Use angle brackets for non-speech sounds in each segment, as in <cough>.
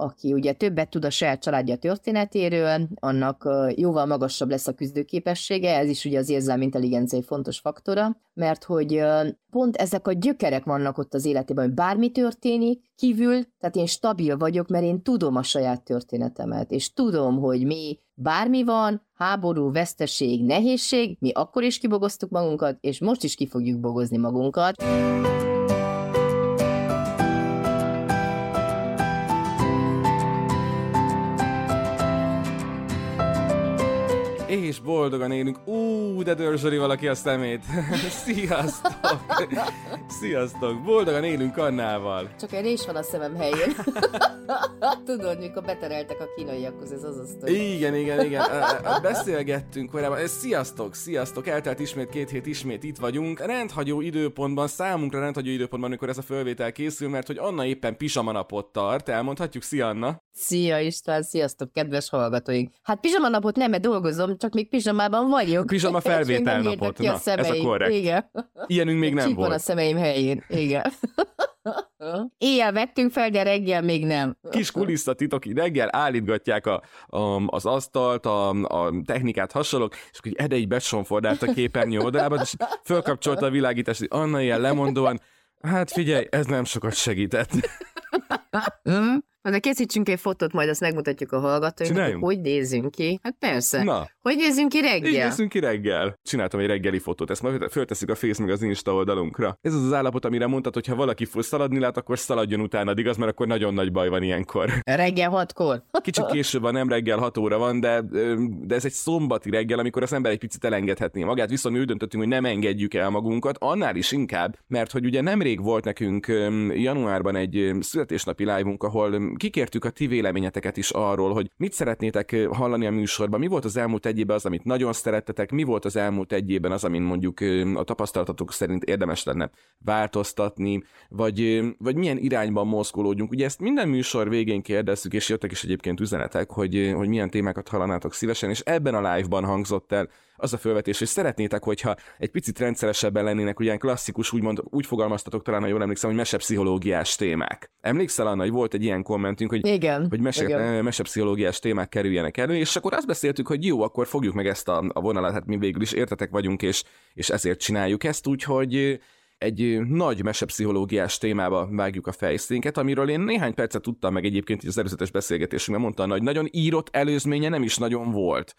aki ugye többet tud a saját családja történetéről, annak jóval magasabb lesz a küzdőképessége, ez is ugye az érzelmi intelligencia egy fontos faktora, mert hogy pont ezek a gyökerek vannak ott az életében, hogy bármi történik kívül, tehát én stabil vagyok, mert én tudom a saját történetemet, és tudom, hogy mi bármi van, háború, veszteség, nehézség, mi akkor is kibogoztuk magunkat, és most is ki fogjuk bogozni magunkat. És boldogan élünk. Ú, de dörzsöli valaki a szemét. <laughs> Sziasztok! Sziasztok! Boldogan élünk Annával. Csak egy rés van a szemem helyén. <laughs> Tudod, mikor betereltek a kínaiakhoz, ez az a sztori. Igen, igen, igen. Beszélgettünk korábban. Sziasztok, sziasztok! Eltelt ismét két hét, ismét itt vagyunk. Rendhagyó időpontban, számunkra rendhagyó időpontban, amikor ez a fölvétel készül, mert hogy Anna éppen pizsama napot tart. Elmondhatjuk, szia Anna! Szia István, sziasztok, kedves hallgatóink! Hát pizsama napot nem, mert dolgozom, csak még pizsamában vagyok. Pizsama <laughs> felvétel napot, na, a ez a korrekt. Igen. Ilyenünk még nem Csík volt. van a szemeim helyén, igen. <laughs> Éjjel vettünk fel, de reggel még nem. Kis kulisszatitok, reggel állítgatják a, a, az asztalt, a, a technikát hasonlók, és akkor Ede így besonfordált a képernyő oldalában, és fölkapcsolta a világítást, hogy Anna ilyen lemondóan, hát figyelj, ez nem sokat segített. <laughs> De készítsünk egy fotót, majd azt megmutatjuk a hallgatóinknak, hogy hogy nézzünk ki. Hát persze. Na. Hogy nézzünk ki reggel? Így nézzünk ki reggel. Csináltam egy reggeli fotót, ezt majd föltesszük a Face meg az Insta oldalunkra. Ez az az állapot, amire mondtad, hogy ha valaki fog szaladni lát, akkor szaladjon utána, igaz, mert akkor nagyon nagy baj van ilyenkor. Reggel hatkor? <laughs> Kicsit később van, nem reggel 6 óra van, de, de ez egy szombati reggel, amikor az ember egy picit elengedhetné magát, viszont mi úgy döntöttünk, hogy nem engedjük el magunkat, annál is inkább, mert hogy ugye nemrég volt nekünk januárban egy születésnapi live ahol kikértük a ti véleményeteket is arról, hogy mit szeretnétek hallani a műsorban, mi volt az elmúlt egy évben az, amit nagyon szerettetek, mi volt az elmúlt egy évben az, amin mondjuk a tapasztalatatok szerint érdemes lenne változtatni, vagy, vagy milyen irányban mozgolódjunk. Ugye ezt minden műsor végén kérdezzük, és jöttek is egyébként üzenetek, hogy, hogy milyen témákat hallanátok szívesen, és ebben a live-ban hangzott el az a felvetés, hogy szeretnétek, hogyha egy picit rendszeresebben lennének, ilyen klasszikus, úgymond úgy fogalmaztatok talán, ha jól emlékszem, hogy mesepszichológiás témák. Emlékszel, Anna, hogy volt egy ilyen kommentünk, hogy, igen, hogy mese, igen. mesepszichológiás témák kerüljenek elő, és akkor azt beszéltük, hogy jó, akkor fogjuk meg ezt a, a vonalat, hát mi végül is értetek vagyunk, és, és ezért csináljuk ezt, úgyhogy egy nagy mesepszichológiás témába vágjuk a fejszénket, amiről én néhány percet tudtam meg egyébként az előzetes beszélgetésünkben, mondta, hogy nagyon írott előzménye nem is nagyon volt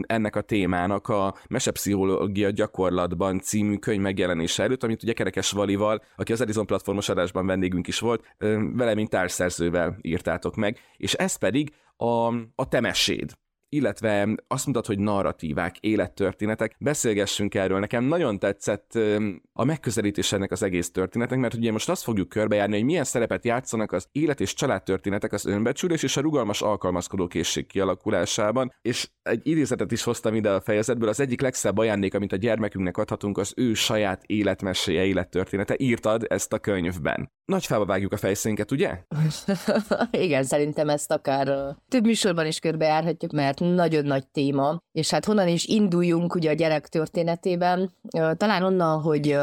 ennek a témának a Mesepszichológia gyakorlatban című könyv megjelenése előtt, amit ugye Kerekes Valival, aki az Edison platformos adásban vendégünk is volt, vele, mint társszerzővel írtátok meg, és ez pedig a, a temeséd illetve azt mutat, hogy narratívák, élettörténetek. Beszélgessünk erről. Nekem nagyon tetszett a megközelítés ennek az egész történetnek, mert ugye most azt fogjuk körbejárni, hogy milyen szerepet játszanak az élet és családtörténetek az önbecsülés és a rugalmas alkalmazkodó készség kialakulásában, és egy idézetet is hoztam ide a fejezetből, az egyik legszebb ajándék, amit a gyermekünknek adhatunk, az ő saját életmeséje, élettörténete. Írtad ezt a könyvben. Nagy fába vágjuk a fejszénket, ugye? <laughs> Igen, szerintem ezt akár több műsorban is körbejárhatjuk, mert nagyon nagy téma, és hát honnan is induljunk ugye a gyerek történetében, talán onnan, hogy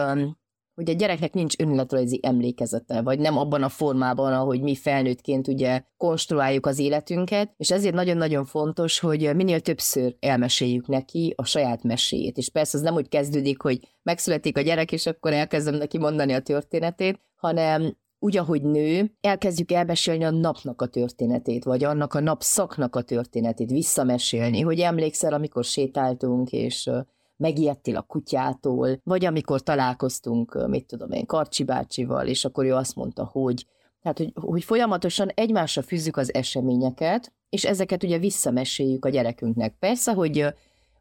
hogy a gyereknek nincs önéletrajzi emlékezete, vagy nem abban a formában, ahogy mi felnőttként ugye konstruáljuk az életünket, és ezért nagyon-nagyon fontos, hogy minél többször elmeséljük neki a saját meséjét. És persze az nem úgy kezdődik, hogy megszületik a gyerek, és akkor elkezdem neki mondani a történetét, hanem úgy, ahogy nő, elkezdjük elmesélni a napnak a történetét, vagy annak a napszaknak a történetét, visszamesélni, hogy emlékszel, amikor sétáltunk, és megijedtél a kutyától, vagy amikor találkoztunk, mit tudom én, Karcsi bácsival, és akkor ő azt mondta, hogy tehát, hogy, hogy folyamatosan egymásra fűzzük az eseményeket, és ezeket ugye visszameséljük a gyerekünknek. Persze, hogy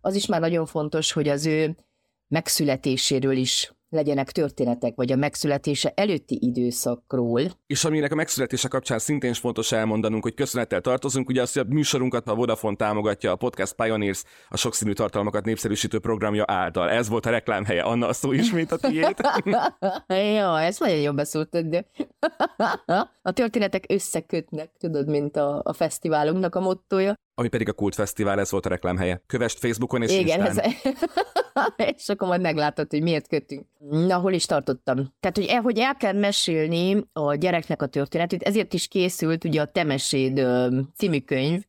az is már nagyon fontos, hogy az ő megszületéséről is legyenek történetek, vagy a megszületése előtti időszakról. És aminek a megszületése kapcsán szintén is fontos elmondanunk, hogy köszönettel tartozunk, ugye azt, hogy a műsorunkat a Vodafone támogatja a Podcast Pioneers, a sokszínű tartalmakat népszerűsítő programja által. Ez volt a reklámhelye. Anna, a szó ismét a tiéd. <laughs> ja, ez nagyon jobb beszóltad, de <laughs> a történetek összekötnek, tudod, mint a, a fesztiválunknak a mottoja. Ami pedig a Kult Fesztivál, ez volt a reklámhelye. Kövest Facebookon és Igen, Instán. ez... <laughs> és akkor majd meglátod, hogy miért kötünk. Na, hol is tartottam? Tehát, hogy el, hogy el kell mesélni a gyereknek a történetét, ezért is készült ugye a Temeséd című könyv,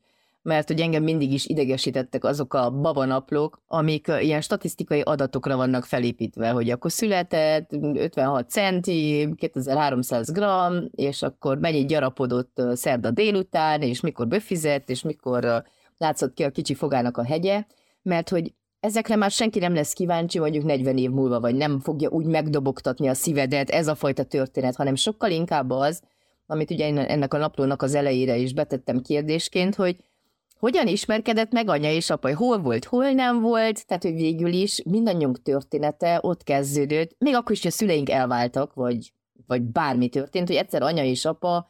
mert hogy engem mindig is idegesítettek azok a babanaplók, amik ilyen statisztikai adatokra vannak felépítve, hogy akkor született, 56 centi, 2300 gram, és akkor mennyit gyarapodott szerda délután, és mikor befizett, és mikor látszott ki a kicsi fogának a hegye, mert hogy ezekre már senki nem lesz kíváncsi mondjuk 40 év múlva, vagy nem fogja úgy megdobogtatni a szívedet ez a fajta történet, hanem sokkal inkább az, amit ugye ennek a naplónak az elejére is betettem kérdésként, hogy hogyan ismerkedett meg anya és apa, hol volt, hol nem volt, tehát hogy végül is mindannyiunk története ott kezdődött, még akkor is, hogy a szüleink elváltak, vagy, vagy bármi történt, hogy egyszer anya és apa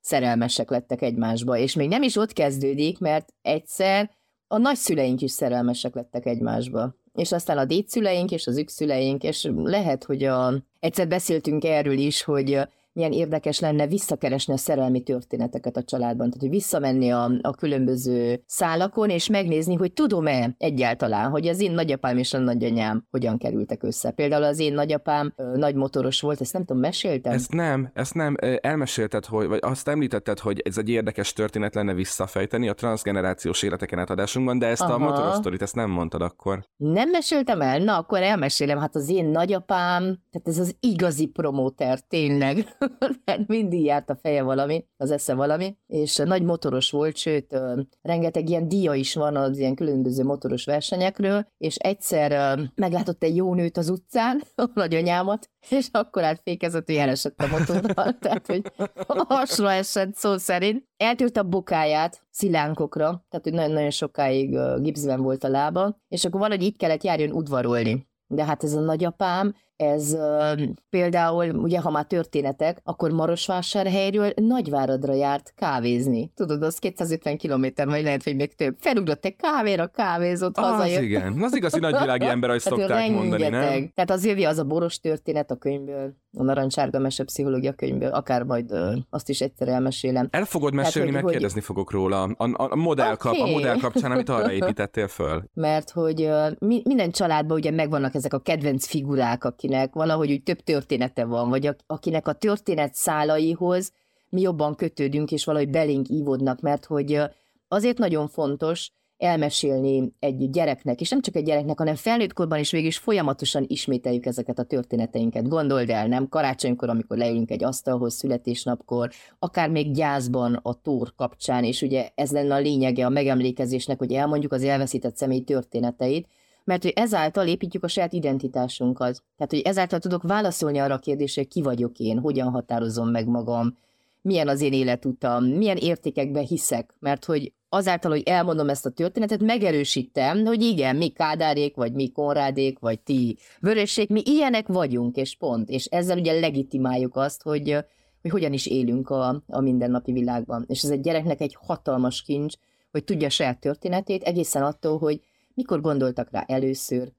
szerelmesek lettek egymásba, és még nem is ott kezdődik, mert egyszer a nagyszüleink is szerelmesek lettek egymásba. És aztán a dédszüleink és az ükszüleink, és lehet, hogy a, egyszer beszéltünk erről is, hogy milyen érdekes lenne visszakeresni a szerelmi történeteket a családban, tehát hogy visszamenni a, a különböző szálakon, és megnézni, hogy tudom-e egyáltalán, hogy az én nagyapám és a nagyanyám hogyan kerültek össze. Például az én nagyapám ö, nagy motoros volt, ezt nem tudom, meséltem? Ezt nem, ezt nem. Elmesélted, hogy, vagy azt említetted, hogy ez egy érdekes történet lenne visszafejteni a transgenerációs életeken átadásunkban, de ezt Aha. a motoros sztorit, ezt nem mondtad akkor. Nem meséltem el? Na, akkor elmesélem. Hát az én nagyapám, tehát ez az igazi promóter, tényleg. <laughs> mindig járt a feje valami, az esze valami, és nagy motoros volt, sőt, rengeteg ilyen dia is van az ilyen különböző motoros versenyekről, és egyszer meglátott egy jó nőt az utcán, <laughs> a nagyanyámat, és akkor átfékezett, hogy elesett a motorral, <laughs> tehát hogy hasra esett szó szerint. Eltűrt a bokáját szilánkokra, tehát hogy nagyon-nagyon sokáig gipszben volt a lába, és akkor valahogy így kellett járjon udvarolni. De hát ez a nagyapám, ez például, ugye, ha már történetek, akkor Marosvásárhelyről Nagyváradra járt kávézni. Tudod, az 250 kilométer, vagy lehet, hogy még több. Felugrott egy kávéra, kávézott, az hazajött. igen, az igazi nagyvilági ember, ahogy <laughs> hát szokták mondani, nem? Tehát az jövi az a boros történet a könyvből, a narancsárga mese pszichológia könyvből, akár majd uh, azt is egyszer elmesélem. El fogod mesélni, Tehát, megkérdezni hogy... fogok róla. A, a, a, modell kap, okay. a modell kapcsán, amit arra <laughs> építettél föl. Mert hogy uh, mi, minden családban ugye megvannak ezek a kedvenc figurák, akinek valahogy úgy több története van, vagy akinek a történet szálaihoz mi jobban kötődünk, és valahogy belénk ívódnak, mert hogy azért nagyon fontos elmesélni egy gyereknek, és nem csak egy gyereknek, hanem felnőttkorban is végig is folyamatosan ismételjük ezeket a történeteinket. Gondold el, nem? Karácsonykor, amikor leülünk egy asztalhoz, születésnapkor, akár még gyászban a tór kapcsán, és ugye ez lenne a lényege a megemlékezésnek, hogy elmondjuk az elveszített személy történeteit, mert hogy ezáltal építjük a saját identitásunkat. Tehát, hogy ezáltal tudok válaszolni arra a kérdésre, ki vagyok én, hogyan határozom meg magam, milyen az én életutam, milyen értékekbe hiszek, mert hogy azáltal, hogy elmondom ezt a történetet, megerősítem, hogy igen, mi Kádárék, vagy mi Konrádék, vagy ti Vörössék, mi ilyenek vagyunk, és pont. És ezzel ugye legitimáljuk azt, hogy, hogy hogyan is élünk a, a mindennapi világban. És ez egy gyereknek egy hatalmas kincs, hogy tudja a saját történetét, egészen attól, hogy mikor gondoltak rá először,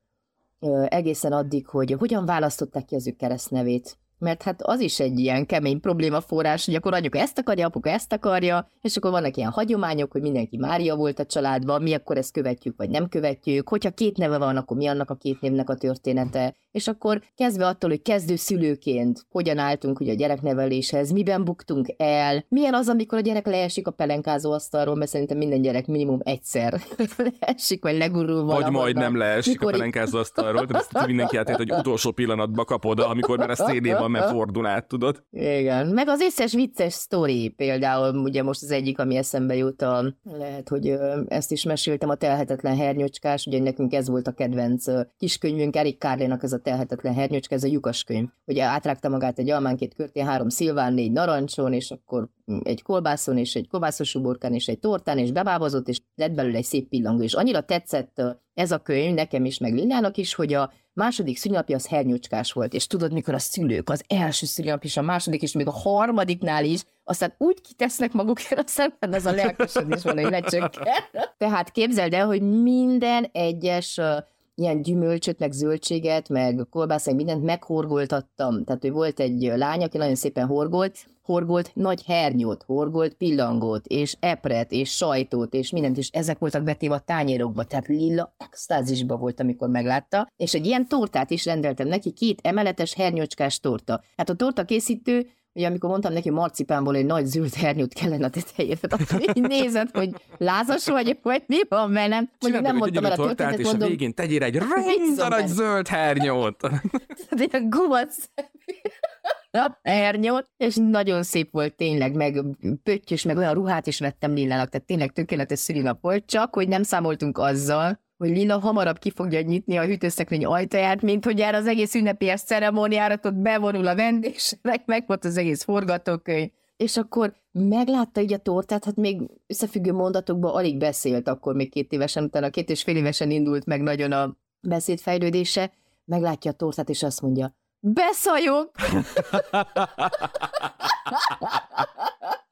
egészen addig, hogy hogyan választották ki az ő keresztnevét, mert hát az is egy ilyen kemény problémaforrás, hogy akkor anyuka ezt akarja, apuka ezt akarja, és akkor vannak ilyen hagyományok, hogy mindenki Mária volt a családban, mi akkor ezt követjük, vagy nem követjük, hogyha két neve van, akkor mi annak a két névnek a története, és akkor kezdve attól, hogy kezdő szülőként hogyan álltunk ugye a gyerekneveléshez, miben buktunk el, milyen az, amikor a gyerek leesik a pelenkázó asztalról, mert szerintem minden gyerek minimum egyszer <laughs> leesik, vagy legurul valahol. Vagy majd nem leesik mikor... a pelenkázó asztalról, de ezt mindenki átért, hogy utolsó pillanatban kapod, amikor már a szénében van, mert fordul át, tudod? Igen, meg az összes vicces sztori, például ugye most az egyik, ami eszembe jut, a, lehet, hogy ezt is meséltem, a telhetetlen hernyocskás, ugye nekünk ez volt a kedvenc kiskönyvünk, Erik Kárlénak ez a telhetetlen hernyocska, ez a lyukas könyv. Ugye átrágta magát egy almán két körtén, három szilván, négy narancson, és akkor egy kolbászon, és egy kolbászos uborkán, és egy tortán, és bebábozott, és lett belőle egy szép pillangó. És annyira tetszett ez a könyv nekem is, meg Lillának is, hogy a második szülinapja az hernyocskás volt, és tudod, mikor a szülők, az első szülinap is, a második is, még a harmadiknál is, aztán úgy kitesznek magukért a szemben, az a lelkesedés van, hogy lecsökken. Tehát képzeld el, hogy minden egyes ilyen gyümölcsöt, meg zöldséget, meg kolbász, mindent meghorgoltattam. Tehát, hogy volt egy lány, aki nagyon szépen horgolt, horgolt nagy hernyót, horgolt pillangót, és epret, és sajtót, és mindent, és ezek voltak betéve a tányérokba, tehát Lilla extázisba volt, amikor meglátta, és egy ilyen tortát is rendeltem neki, két emeletes hernyocskás torta. Hát a torta készítő Ugye amikor mondtam neki, marcipánból egy nagy zöld hernyót kellene a tetejére, akkor <laughs> így nézett, hogy lázas vagy, vagy mi van velem. Mondjuk nem mondtam el a történetet, és mondom, a végén tegyél egy nagy zöld hernyót. Tehát ilyen gumac hernyót, és nagyon szép volt tényleg, meg pöttyös, meg olyan ruhát is vettem Lillának, tehát tényleg tökéletes szülinap volt, csak hogy nem számoltunk azzal, hogy Lila hamarabb ki fogja nyitni a hűtőszekrény ajtaját, mint hogy jár az egész ünnepélyes ceremóniára, ott bevonul a vendégségnek, meg volt az egész forgatókönyv. És akkor meglátta így a tortát, hát még összefüggő mondatokban alig beszélt, akkor még két évesen, utána két és fél évesen indult meg nagyon a beszédfejlődése, meglátja a tortát, és azt mondja, beszajok! <laughs>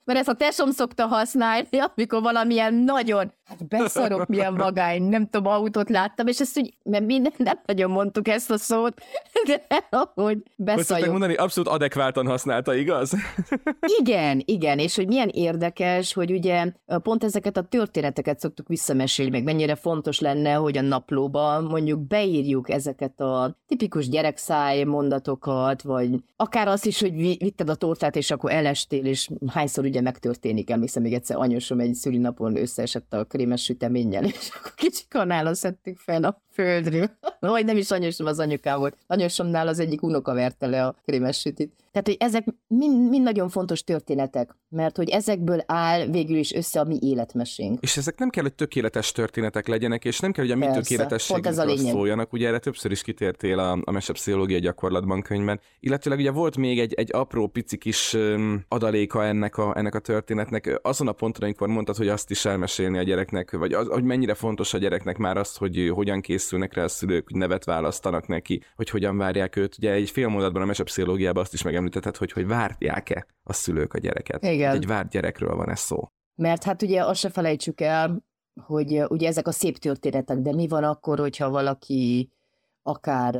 Mert ezt a tesom szokta használni, amikor valamilyen nagyon, hát beszarok, milyen vagány, nem tudom, autót láttam, és ezt úgy, mert mi nem nagyon mondtuk ezt a szót, de ahogy beszajok. mondani, abszolút adekváltan használta, igaz? <laughs> igen, igen, és hogy milyen érdekes, hogy ugye pont ezeket a történeteket szoktuk visszamesélni, meg mennyire fontos lenne, hogy a naplóba mondjuk beírjuk ezeket a tipikus gyerekszáj mondatokat, vagy akár azt is, hogy vitted a tortát, és akkor elestél, és hányszor ugye megtörténik. Emlékszem, még egyszer anyósom egy szülinapon összeesett a krémes süteménnyel, és akkor kicsi kanála szedtük fel a földről. <laughs> Vagy nem is anyósom, az anyukám volt. Anyósomnál az egyik unoka verte le a krémes sütit. Tehát, hogy ezek mind, mind nagyon fontos történetek, mert hogy ezekből áll végül is össze a mi életmesénk. És ezek nem kell, hogy tökéletes történetek legyenek, és nem kell, hogy a mi tökéletességünkről szóljanak. Ugye erre többször is kitértél a, a mesepszichológia gyakorlatban könyvben. Illetőleg ugye volt még egy, egy apró pici kis adaléka ennek a, ennek a történetnek. Azon a ponton, amikor mondtad, hogy azt is elmesélni a gyereknek, vagy az, hogy mennyire fontos a gyereknek már azt, hogy hogyan készülnek rá a szülők, hogy nevet választanak neki, hogy hogyan várják őt. Ugye egy fél mondatban a mesepszichológiában azt is meg említetted, hogy, hogy várják-e a szülők a gyereket. Igen. Egy várt gyerekről van ez szó. Mert hát ugye azt se felejtsük el, hogy ugye ezek a szép történetek, de mi van akkor, hogyha valaki akár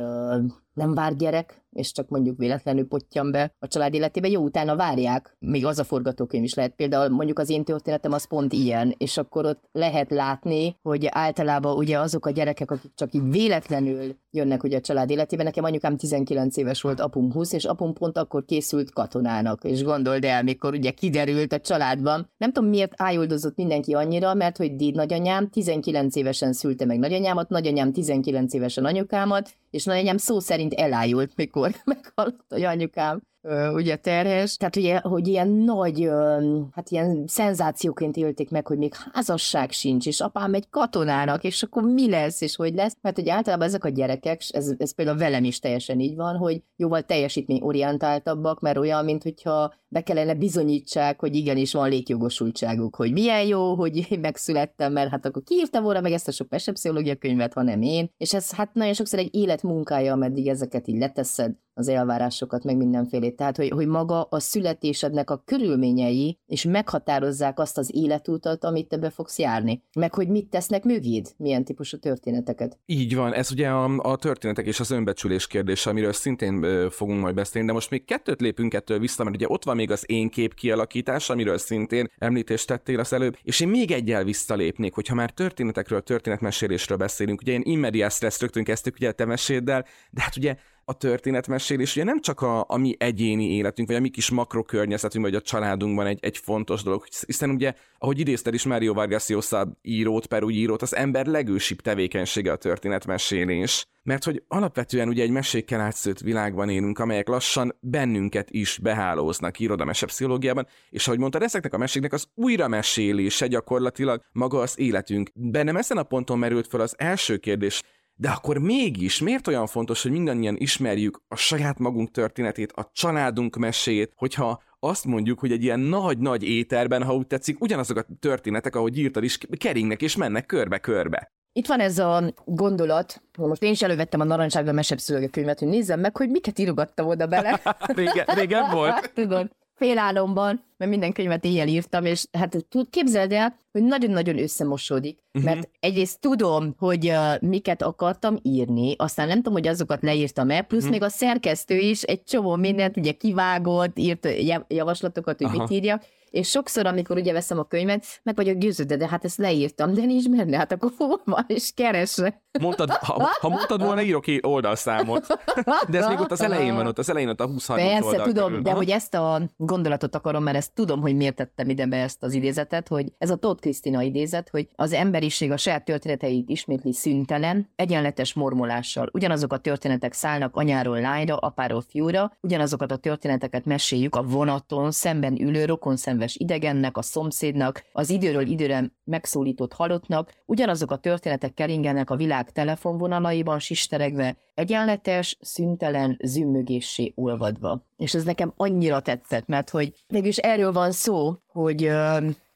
nem vár gyerek, és csak mondjuk véletlenül pottyan be a család életébe, jó, utána várják, még az a forgatókönyv is lehet. Például mondjuk az én történetem az pont ilyen, és akkor ott lehet látni, hogy általában ugye azok a gyerekek, akik csak így véletlenül jönnek ugye a család életébe, nekem anyukám 19 éves volt, apum 20, és apum pont akkor készült katonának, és gondold el, mikor ugye kiderült a családban. Nem tudom, miért ájuldozott mindenki annyira, mert hogy déd nagyanyám 19 évesen szülte meg nagyanyámat, nagyanyám 19 évesen anyukámat, és nagyanyám szó szerint elájult, mikor <laughs> meghallott, hogy anyukám ugye terhes, tehát ugye, hogy ilyen nagy, hát ilyen szenzációként élték meg, hogy még házasság sincs, és apám egy katonának, és akkor mi lesz, és hogy lesz, mert hogy általában ezek a gyerekek, ez, ez például velem is teljesen így van, hogy jóval teljesítményorientáltabbak, mert olyan, mint hogyha be kellene bizonyítsák, hogy igenis van létjogosultságuk, hogy milyen jó, hogy megszülettem, mert hát akkor kiírta volna meg ezt a sok mesepszichológia könyvet, ha nem én. És ez hát nagyon sokszor egy életmunkája, ameddig ezeket így leteszed, az elvárásokat, meg mindenfélét. Tehát, hogy, hogy maga a születésednek a körülményei és meghatározzák azt az életútat, amit te be fogsz járni. Meg hogy mit tesznek mögéd, milyen típusú történeteket. Így van, ez ugye a, a történetek és az önbecsülés kérdése, amiről szintén fogunk majd beszélni, de most még kettőt lépünk ettől vissza, mert ugye ott van még az én kép kialakítás, amiről szintén említést tettél az előbb, és én még egyel visszalépnék, hogyha már történetekről, történetmesélésről beszélünk, ugye én immediás rögtön kezdtük ugye a te meséddel, de hát ugye a történetmesélés ugye nem csak a, a mi egyéni életünk, vagy a mi kis makrokörnyezetünk, vagy a családunkban egy, egy fontos dolog, hiszen ugye, ahogy idézted is Mario Vargas Llosa írót, Peru írót, az ember legősibb tevékenysége a történetmesélés. Mert hogy alapvetően ugye egy mesékkel átszőtt világban élünk, amelyek lassan bennünket is behálóznak, írod a mesepszichológiában, és ahogy mondtad, ezeknek a meséknek az újramesélése gyakorlatilag maga az életünk. Bennem ezen a ponton merült fel az első kérdés, de akkor mégis miért olyan fontos, hogy mindannyian ismerjük a saját magunk történetét, a családunk mesét, hogyha azt mondjuk, hogy egy ilyen nagy-nagy éterben, ha úgy tetszik, ugyanazok a történetek, ahogy írtad is, keringnek és mennek körbe-körbe. Itt van ez a gondolat, most én is elővettem a narancsárga mesepszülőge könyvet, hogy nézzem meg, hogy miket írogattam oda bele. <laughs> régen, régen volt. <laughs> Tudod, félálomban, mert minden könyvet éjjel írtam, és hát képzeld el, hogy nagyon-nagyon összemosódik, uh-huh. mert egyrészt tudom, hogy uh, miket akartam írni, aztán nem tudom, hogy azokat leírtam el, plusz uh-huh. még a szerkesztő is egy csomó mindent ugye kivágott, írt javaslatokat, hogy Aha. mit írjak, és sokszor, amikor ugye veszem a könyvet, meg vagyok győződve, de hát ezt leírtam, de nincs benne, hát akkor hol van, és keresre. Mondtad, ha, ha mondtad volna, írok oldalszámot. De ez még ott az elején van, ott az elején ott a 20 Persze, oldal tudom, körül. de hogy ezt a gondolatot akarom, mert ezt tudom, hogy miért tettem ide be ezt az idézetet, hogy ez a Tóth Krisztina idézet, hogy az emberiség a saját történeteit ismétli szüntelen, egyenletes mormolással. Ugyanazok a történetek szállnak anyáról lányra, apáról fiúra, ugyanazokat a történeteket meséljük a vonaton, szemben ülő rokon kedves idegennek, a szomszédnak, az időről időre megszólított halottnak, ugyanazok a történetek keringenek a világ telefonvonalaiban sisteregve, egyenletes, szüntelen zümmögéssé olvadva. És ez nekem annyira tetszett, mert hogy mégis erről van szó, hogy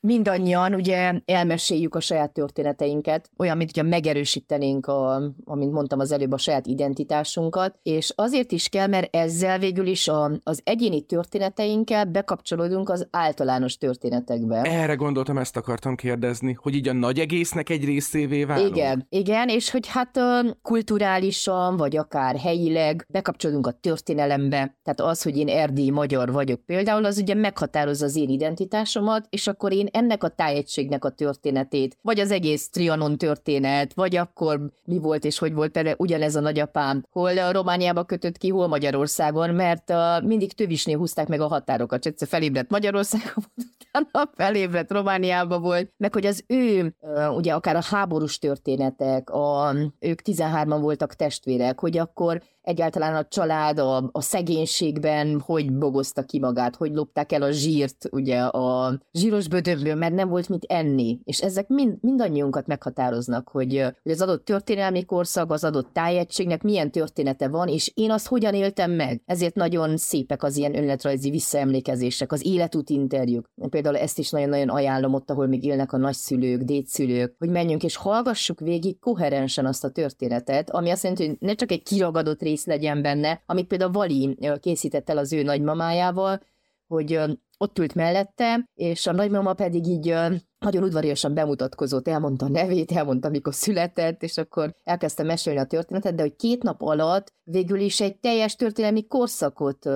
mindannyian ugye elmeséljük a saját történeteinket, olyan, mint hogyha megerősítenénk, a, amint mondtam az előbb, a saját identitásunkat, és azért is kell, mert ezzel végül is a, az egyéni történeteinkkel bekapcsolódunk az általános történetekbe. Erre gondoltam, ezt akartam kérdezni, hogy így a nagy egésznek egy részévé válunk. Igen, igen, és hogy hát kulturálisan, vagy akár helyileg bekapcsolódunk a történelembe, tehát az, hogy én erdélyi magyar vagyok például, az ugye meghatározza az én identitásomat, és akkor én ennek a tájegységnek a történetét, vagy az egész Trianon történet, vagy akkor mi volt és hogy volt például ugyanez a nagyapám, hol a Romániába kötött ki, hol Magyarországon, mert uh, mindig tövisnél húzták meg a határokat, egyszer felébredt Magyarországon, <laughs> utána felébredt Romániába volt, meg hogy az ő, ugye akár a háborús történetek, a, ők 13-an voltak testvérek, hogy akkor egyáltalán a család a, a szegénységben hogy bogozta ki magát, hogy lopták el a zsírt, ugye a zsíros bödönből, mert nem volt mit enni. És ezek mind, mindannyiunkat meghatároznak, hogy, hogy az adott történelmi korszak, az adott tájegységnek milyen története van, és én azt hogyan éltem meg. Ezért nagyon szépek az ilyen önéletrajzi visszaemlékezések, az életút interjúk. Például ezt is nagyon-nagyon ajánlom ott, ahol még élnek a nagyszülők, dédszülők, hogy menjünk és hallgassuk végig koherensen azt a történetet, ami azt jelenti, hogy ne csak egy kiragadott rész rész legyen benne, amit például Vali készített el az ő nagymamájával, hogy ott ült mellette, és a nagymama pedig így nagyon udvariasan bemutatkozott, elmondta a nevét, elmondta, mikor született, és akkor elkezdte mesélni a történetet, de hogy két nap alatt végül is egy teljes történelmi korszakot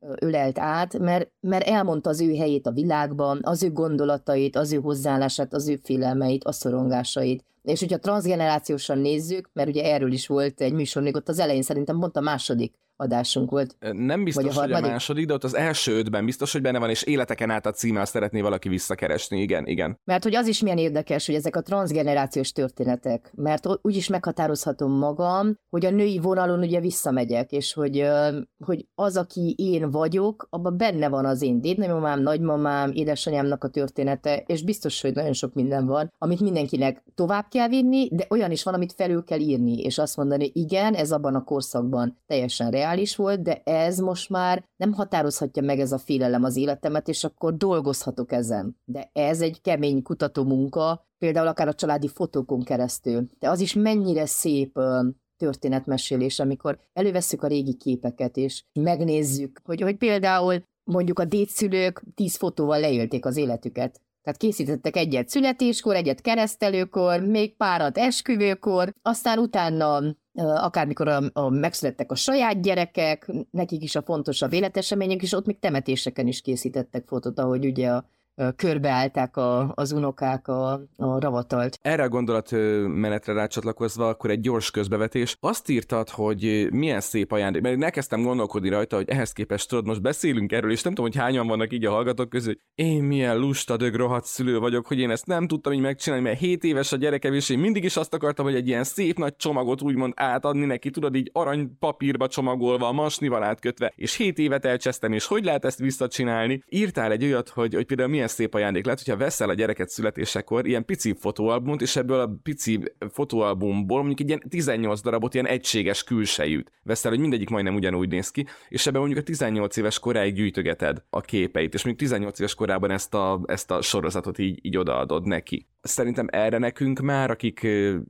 ölelt át, mert, mert elmondta az ő helyét a világban, az ő gondolatait, az ő hozzáállását, az ő félelmeit, a szorongásait. És hogyha transgenerációsan nézzük, mert ugye erről is volt egy műsor, még ott az elején szerintem pont a második adásunk volt. Nem biztos, vagy a hogy a második, de ott az első ötben biztos, hogy benne van, és életeken át a azt szeretné valaki visszakeresni, igen, igen. Mert hogy az is milyen érdekes, hogy ezek a transgenerációs történetek, mert úgy is meghatározhatom magam, hogy a női vonalon ugye visszamegyek, és hogy, hogy az, aki én vagyok, abban benne van az én dédnagymamám, nagymamám, édesanyámnak a története, és biztos, hogy nagyon sok minden van, amit mindenkinek tovább kell vinni, de olyan is van, amit felül kell írni, és azt mondani, igen, ez abban a korszakban teljesen reális, reális volt, de ez most már nem határozhatja meg ez a félelem az életemet, és akkor dolgozhatok ezen. De ez egy kemény kutató munka, például akár a családi fotókon keresztül. De az is mennyire szép történetmesélés, amikor elővesszük a régi képeket, és megnézzük, hogy, hogy például mondjuk a dédszülők tíz fotóval leélték az életüket. Tehát készítettek egyet születéskor, egyet keresztelőkor, még párat esküvőkor, aztán utána akármikor a, a, megszülettek a saját gyerekek, nekik is a fontosabb életesemények, és ott még temetéseken is készítettek fotót, ahogy ugye a körbeállták a, az unokák a, a ravatalt. Erre a gondolatmenetre rácsatlakozva, akkor egy gyors közbevetés. Azt írtad, hogy milyen szép ajándék, mert elkezdtem gondolkodni rajta, hogy ehhez képest tudod, most beszélünk erről, és nem tudom, hogy hányan vannak így a hallgatók közül, hogy én milyen lusta dög rohadt szülő vagyok, hogy én ezt nem tudtam így megcsinálni, mert 7 éves a gyerekem, és én mindig is azt akartam, hogy egy ilyen szép nagy csomagot úgymond átadni neki, tudod, így arany papírba csomagolva, masnival átkötve, és 7 évet elcsesztem, és hogy lehet ezt visszacsinálni? Írtál egy olyat, hogy, hogy például milyen szép ajándék lehet, hogyha veszel a gyereket születésekor ilyen pici fotóalbumot, és ebből a pici fotóalbumból mondjuk egy ilyen 18 darabot ilyen egységes külsejűt veszel, hogy mindegyik majdnem ugyanúgy néz ki, és ebben mondjuk a 18 éves koráig gyűjtögeted a képeit, és mondjuk 18 éves korában ezt a, ezt a sorozatot így, így odaadod neki. Szerintem erre nekünk már, akik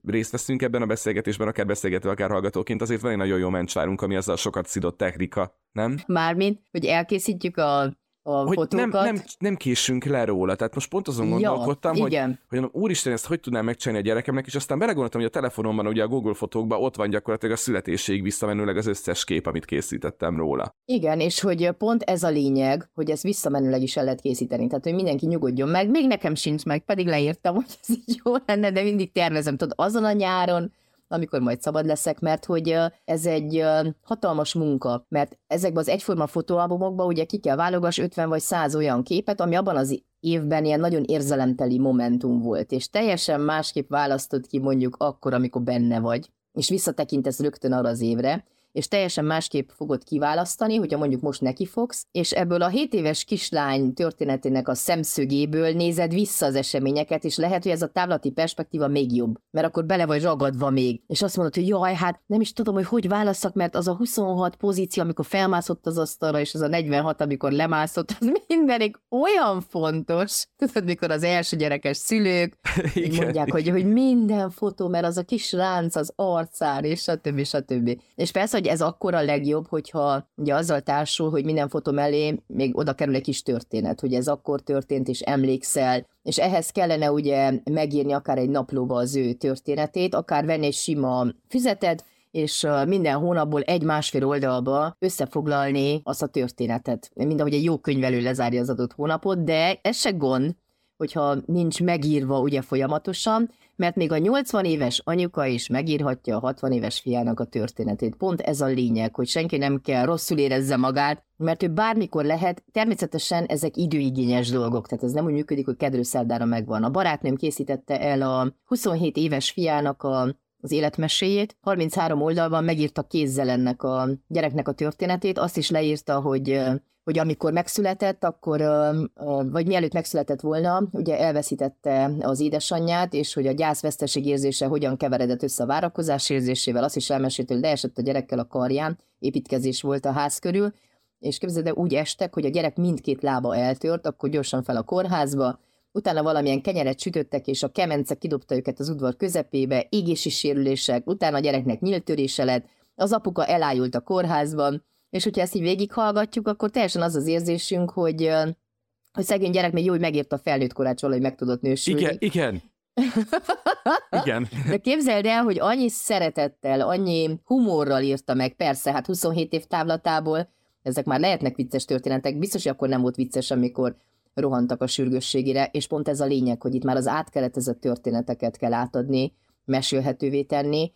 részt veszünk ebben a beszélgetésben, akár beszélgető, akár hallgatóként, azért van egy nagyon jó mencsvárunk, ami azzal sokat szidott technika, nem? Mármint, hogy elkészítjük a a hogy fotókat. nem, nem, nem késünk le róla. Tehát most pont azon gondolkodtam, ja, hogy, igen. hogy mondom, úristen, ezt hogy tudnám megcsinálni a gyerekemnek, és aztán belegondoltam, hogy a telefonomban, ugye a Google fotókban ott van gyakorlatilag a születéséig visszamenőleg az összes kép, amit készítettem róla. Igen, és hogy pont ez a lényeg, hogy ezt visszamenőleg is el lehet készíteni. Tehát, hogy mindenki nyugodjon meg. Még nekem sincs meg, pedig leírtam, hogy ez így jó lenne, de mindig tervezem. Tudod, azon a nyáron, amikor majd szabad leszek, mert hogy ez egy hatalmas munka, mert ezekben az egyforma fotóalbumokban ugye ki kell válogass 50 vagy 100 olyan képet, ami abban az évben ilyen nagyon érzelemteli momentum volt, és teljesen másképp választod ki mondjuk akkor, amikor benne vagy, és visszatekintesz rögtön arra az évre, és teljesen másképp fogod kiválasztani, hogyha mondjuk most neki fogsz, és ebből a 7 éves kislány történetének a szemszögéből nézed vissza az eseményeket, és lehet, hogy ez a távlati perspektíva még jobb, mert akkor bele vagy ragadva még, és azt mondod, hogy jaj, hát nem is tudom, hogy hogy válasszak, mert az a 26 pozíció, amikor felmászott az asztalra, és az a 46, amikor lemászott, az mindenik olyan fontos. Tudod, mikor az első gyerekes szülők <laughs> Igen. mondják, hogy, hogy minden fotó, mert az a kis ránc az arcán, és stb. stb. És persze, hogy ez akkor a legjobb, hogyha ugye azzal társul, hogy minden fotó mellé még oda kerül egy kis történet, hogy ez akkor történt, és emlékszel, és ehhez kellene ugye megírni akár egy naplóba az ő történetét, akár venni egy sima füzetet, és minden hónapból egy-másfél oldalba összefoglalni azt a történetet, mint ahogy egy jó könyvelő lezárja az adott hónapot, de ez se gond, hogyha nincs megírva ugye folyamatosan, mert még a 80 éves anyuka is megírhatja a 60 éves fiának a történetét. Pont ez a lényeg, hogy senki nem kell rosszul érezze magát, mert ő bármikor lehet, természetesen ezek időigényes dolgok, tehát ez nem úgy működik, hogy kedről szerdára megvan. A barátnőm készítette el a 27 éves fiának a az életmeséjét. 33 oldalban megírta kézzel ennek a gyereknek a történetét, azt is leírta, hogy hogy amikor megszületett, akkor, vagy mielőtt megszületett volna, ugye elveszítette az édesanyját, és hogy a gyászveszteség érzése hogyan keveredett össze a várakozás érzésével, azt is elmesélt, hogy leesett a gyerekkel a karján, építkezés volt a ház körül, és képzeld, de úgy estek, hogy a gyerek mindkét lába eltört, akkor gyorsan fel a kórházba, utána valamilyen kenyeret sütöttek, és a kemence kidobta őket az udvar közepébe, égési sérülések, utána a gyereknek nyíltörése lett, az apuka elájult a kórházban, és hogyha ezt így végighallgatjuk, akkor teljesen az az érzésünk, hogy, hogy szegény gyerek még jó, hogy megírta a felnőtt korát valahogy meg tudott nősülni. Igen, igen. Igen. De képzeld el, hogy annyi szeretettel, annyi humorral írta meg, persze, hát 27 év távlatából, ezek már lehetnek vicces történetek, biztos, hogy akkor nem volt vicces, amikor rohantak a sürgősségére, és pont ez a lényeg, hogy itt már az átkeretezett történeteket kell átadni, mesélhetővé tenni,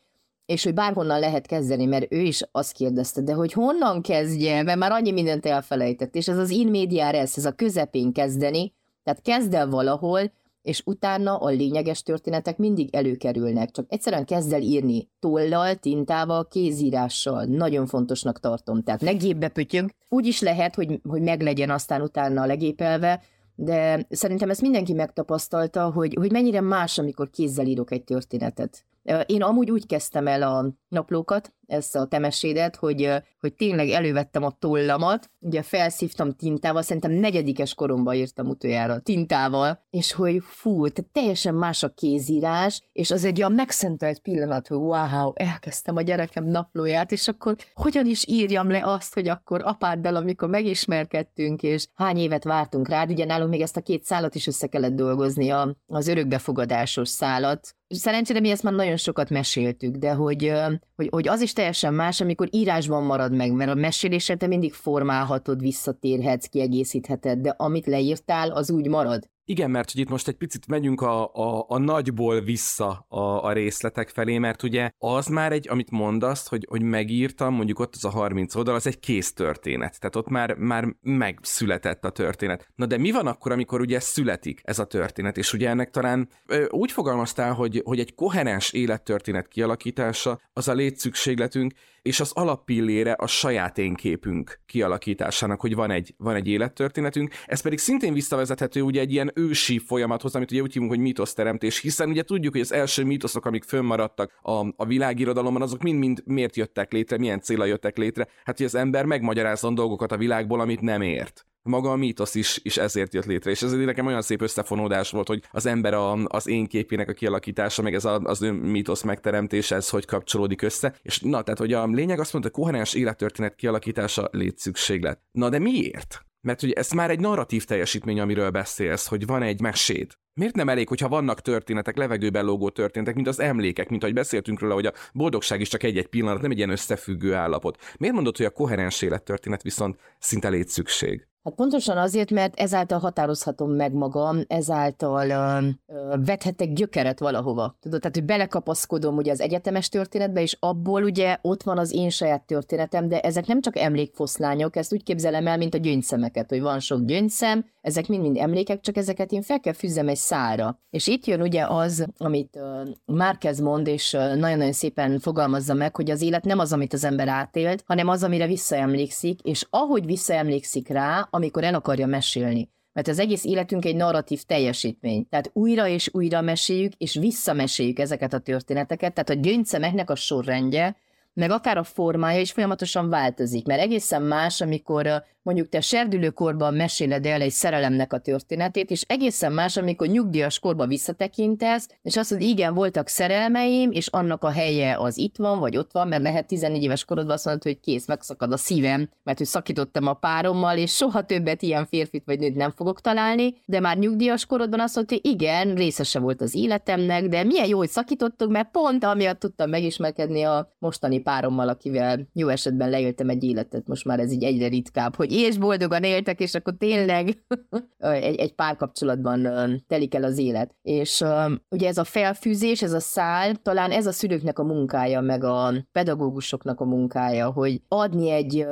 és hogy bárhonnan lehet kezdeni, mert ő is azt kérdezte, de hogy honnan kezdje, mert már annyi mindent elfelejtett, és ez az in media res, ez a közepén kezdeni, tehát kezd el valahol, és utána a lényeges történetek mindig előkerülnek. Csak egyszerűen kezd el írni tollal, tintával, kézírással. Nagyon fontosnak tartom. Tehát ne gépbe pötyög. Úgy is lehet, hogy, hogy meglegyen aztán utána legépelve, de szerintem ezt mindenki megtapasztalta, hogy, hogy mennyire más, amikor kézzel írok egy történetet. Én amúgy úgy kezdtem el a naplókat, ezt a temesédet, hogy, hogy tényleg elővettem a tollamat, ugye felszívtam tintával, szerintem negyedikes koromban írtam utoljára tintával, és hogy fú, tehát teljesen más a kézírás, és az egy olyan megszentelt pillanat, hogy wow, elkezdtem a gyerekem naplóját, és akkor hogyan is írjam le azt, hogy akkor apáddal, amikor megismerkedtünk, és hány évet vártunk rád, ugye nálunk még ezt a két szálat is össze kellett dolgozni, az örökbefogadásos szálat, Szerencsére mi ezt már nagyon sokat meséltük, de hogy, hogy, hogy az is teljesen más, amikor írásban marad meg, mert a mesélésre te mindig formálhatod, visszatérhetsz, kiegészítheted, de amit leírtál, az úgy marad. Igen, mert hogy itt most egy picit megyünk a, a, a nagyból vissza a, a részletek felé, mert ugye az már egy, amit mondasz, hogy, hogy megírtam, mondjuk ott az a 30 oldal, az egy kész történet. Tehát ott már, már megszületett a történet. Na de mi van akkor, amikor ugye születik ez a történet? És ugye ennek talán ö, úgy fogalmaztál, hogy, hogy egy koherens élettörténet kialakítása az a létszükségletünk, és az alappillére a saját énképünk kialakításának, hogy van egy, van egy élettörténetünk. Ez pedig szintén visszavezethető ugye egy ilyen ősi folyamathoz, amit ugye úgy hívunk, hogy mítoszteremtés, hiszen ugye tudjuk, hogy az első mítoszok, amik fönnmaradtak a, a világirodalomban, azok mind-mind miért jöttek létre, milyen célra jöttek létre. Hát, hogy az ember megmagyarázzon dolgokat a világból, amit nem ért maga a mítosz is, is ezért jött létre, és ez nekem olyan szép összefonódás volt, hogy az ember a, az én képének a kialakítása, meg ez a, az ön mítosz megteremtése, ez hogy kapcsolódik össze, és na, tehát hogy a lényeg azt mondta, hogy koherens élettörténet kialakítása létszükséglet. Na de miért? Mert ugye ez már egy narratív teljesítmény, amiről beszélsz, hogy van egy meséd. Miért nem elég, hogyha vannak történetek, levegőben lógó történetek, mint az emlékek, mint ahogy beszéltünk róla, hogy a boldogság is csak egy-egy pillanat, nem egy ilyen összefüggő állapot. Miért mondod, hogy a koherens élettörténet viszont szinte létszükség? Hát pontosan azért, mert ezáltal határozhatom meg magam, ezáltal ö, ö, vethetek gyökeret valahova. Tudod, tehát, hogy belekapaszkodom ugye az egyetemes történetbe, és abból ugye ott van az én saját történetem, de ezek nem csak emlékfoszlányok, ezt úgy képzelem el, mint a gyöngyszemeket, hogy van sok gyöngyszem, ezek mind-mind emlékek, csak ezeket én fel kell fűzzem egy szára. És itt jön ugye az, amit uh, Márkez mond, és nagyon-nagyon szépen fogalmazza meg, hogy az élet nem az, amit az ember átélt, hanem az, amire visszaemlékszik, és ahogy visszaemlékszik rá, amikor el akarja mesélni. Mert az egész életünk egy narratív teljesítmény. Tehát újra és újra meséljük, és visszameséljük ezeket a történeteket. Tehát a gyöngyszemeknek a sorrendje, meg akár a formája is folyamatosan változik, mert egészen más, amikor mondjuk te serdülőkorban meséled el egy szerelemnek a történetét, és egészen más, amikor nyugdíjas korba visszatekintesz, és azt mondod, igen, voltak szerelmeim, és annak a helye az itt van, vagy ott van, mert lehet 14 éves korodban azt mondod, hogy kész, megszakad a szívem, mert hogy szakítottam a párommal, és soha többet ilyen férfit vagy nőt nem fogok találni, de már nyugdíjas korodban azt mondod, hogy igen, részese volt az életemnek, de milyen jó, hogy szakítottuk, mert pont amiatt tudtam megismerkedni a mostani párommal, akivel jó esetben leéltem egy életet, most már ez így egyre ritkább, hogy és boldogan éltek, és akkor tényleg <laughs> egy, egy párkapcsolatban telik el az élet. És ugye ez a felfűzés, ez a szál, talán ez a szülőknek a munkája, meg a pedagógusoknak a munkája, hogy adni egy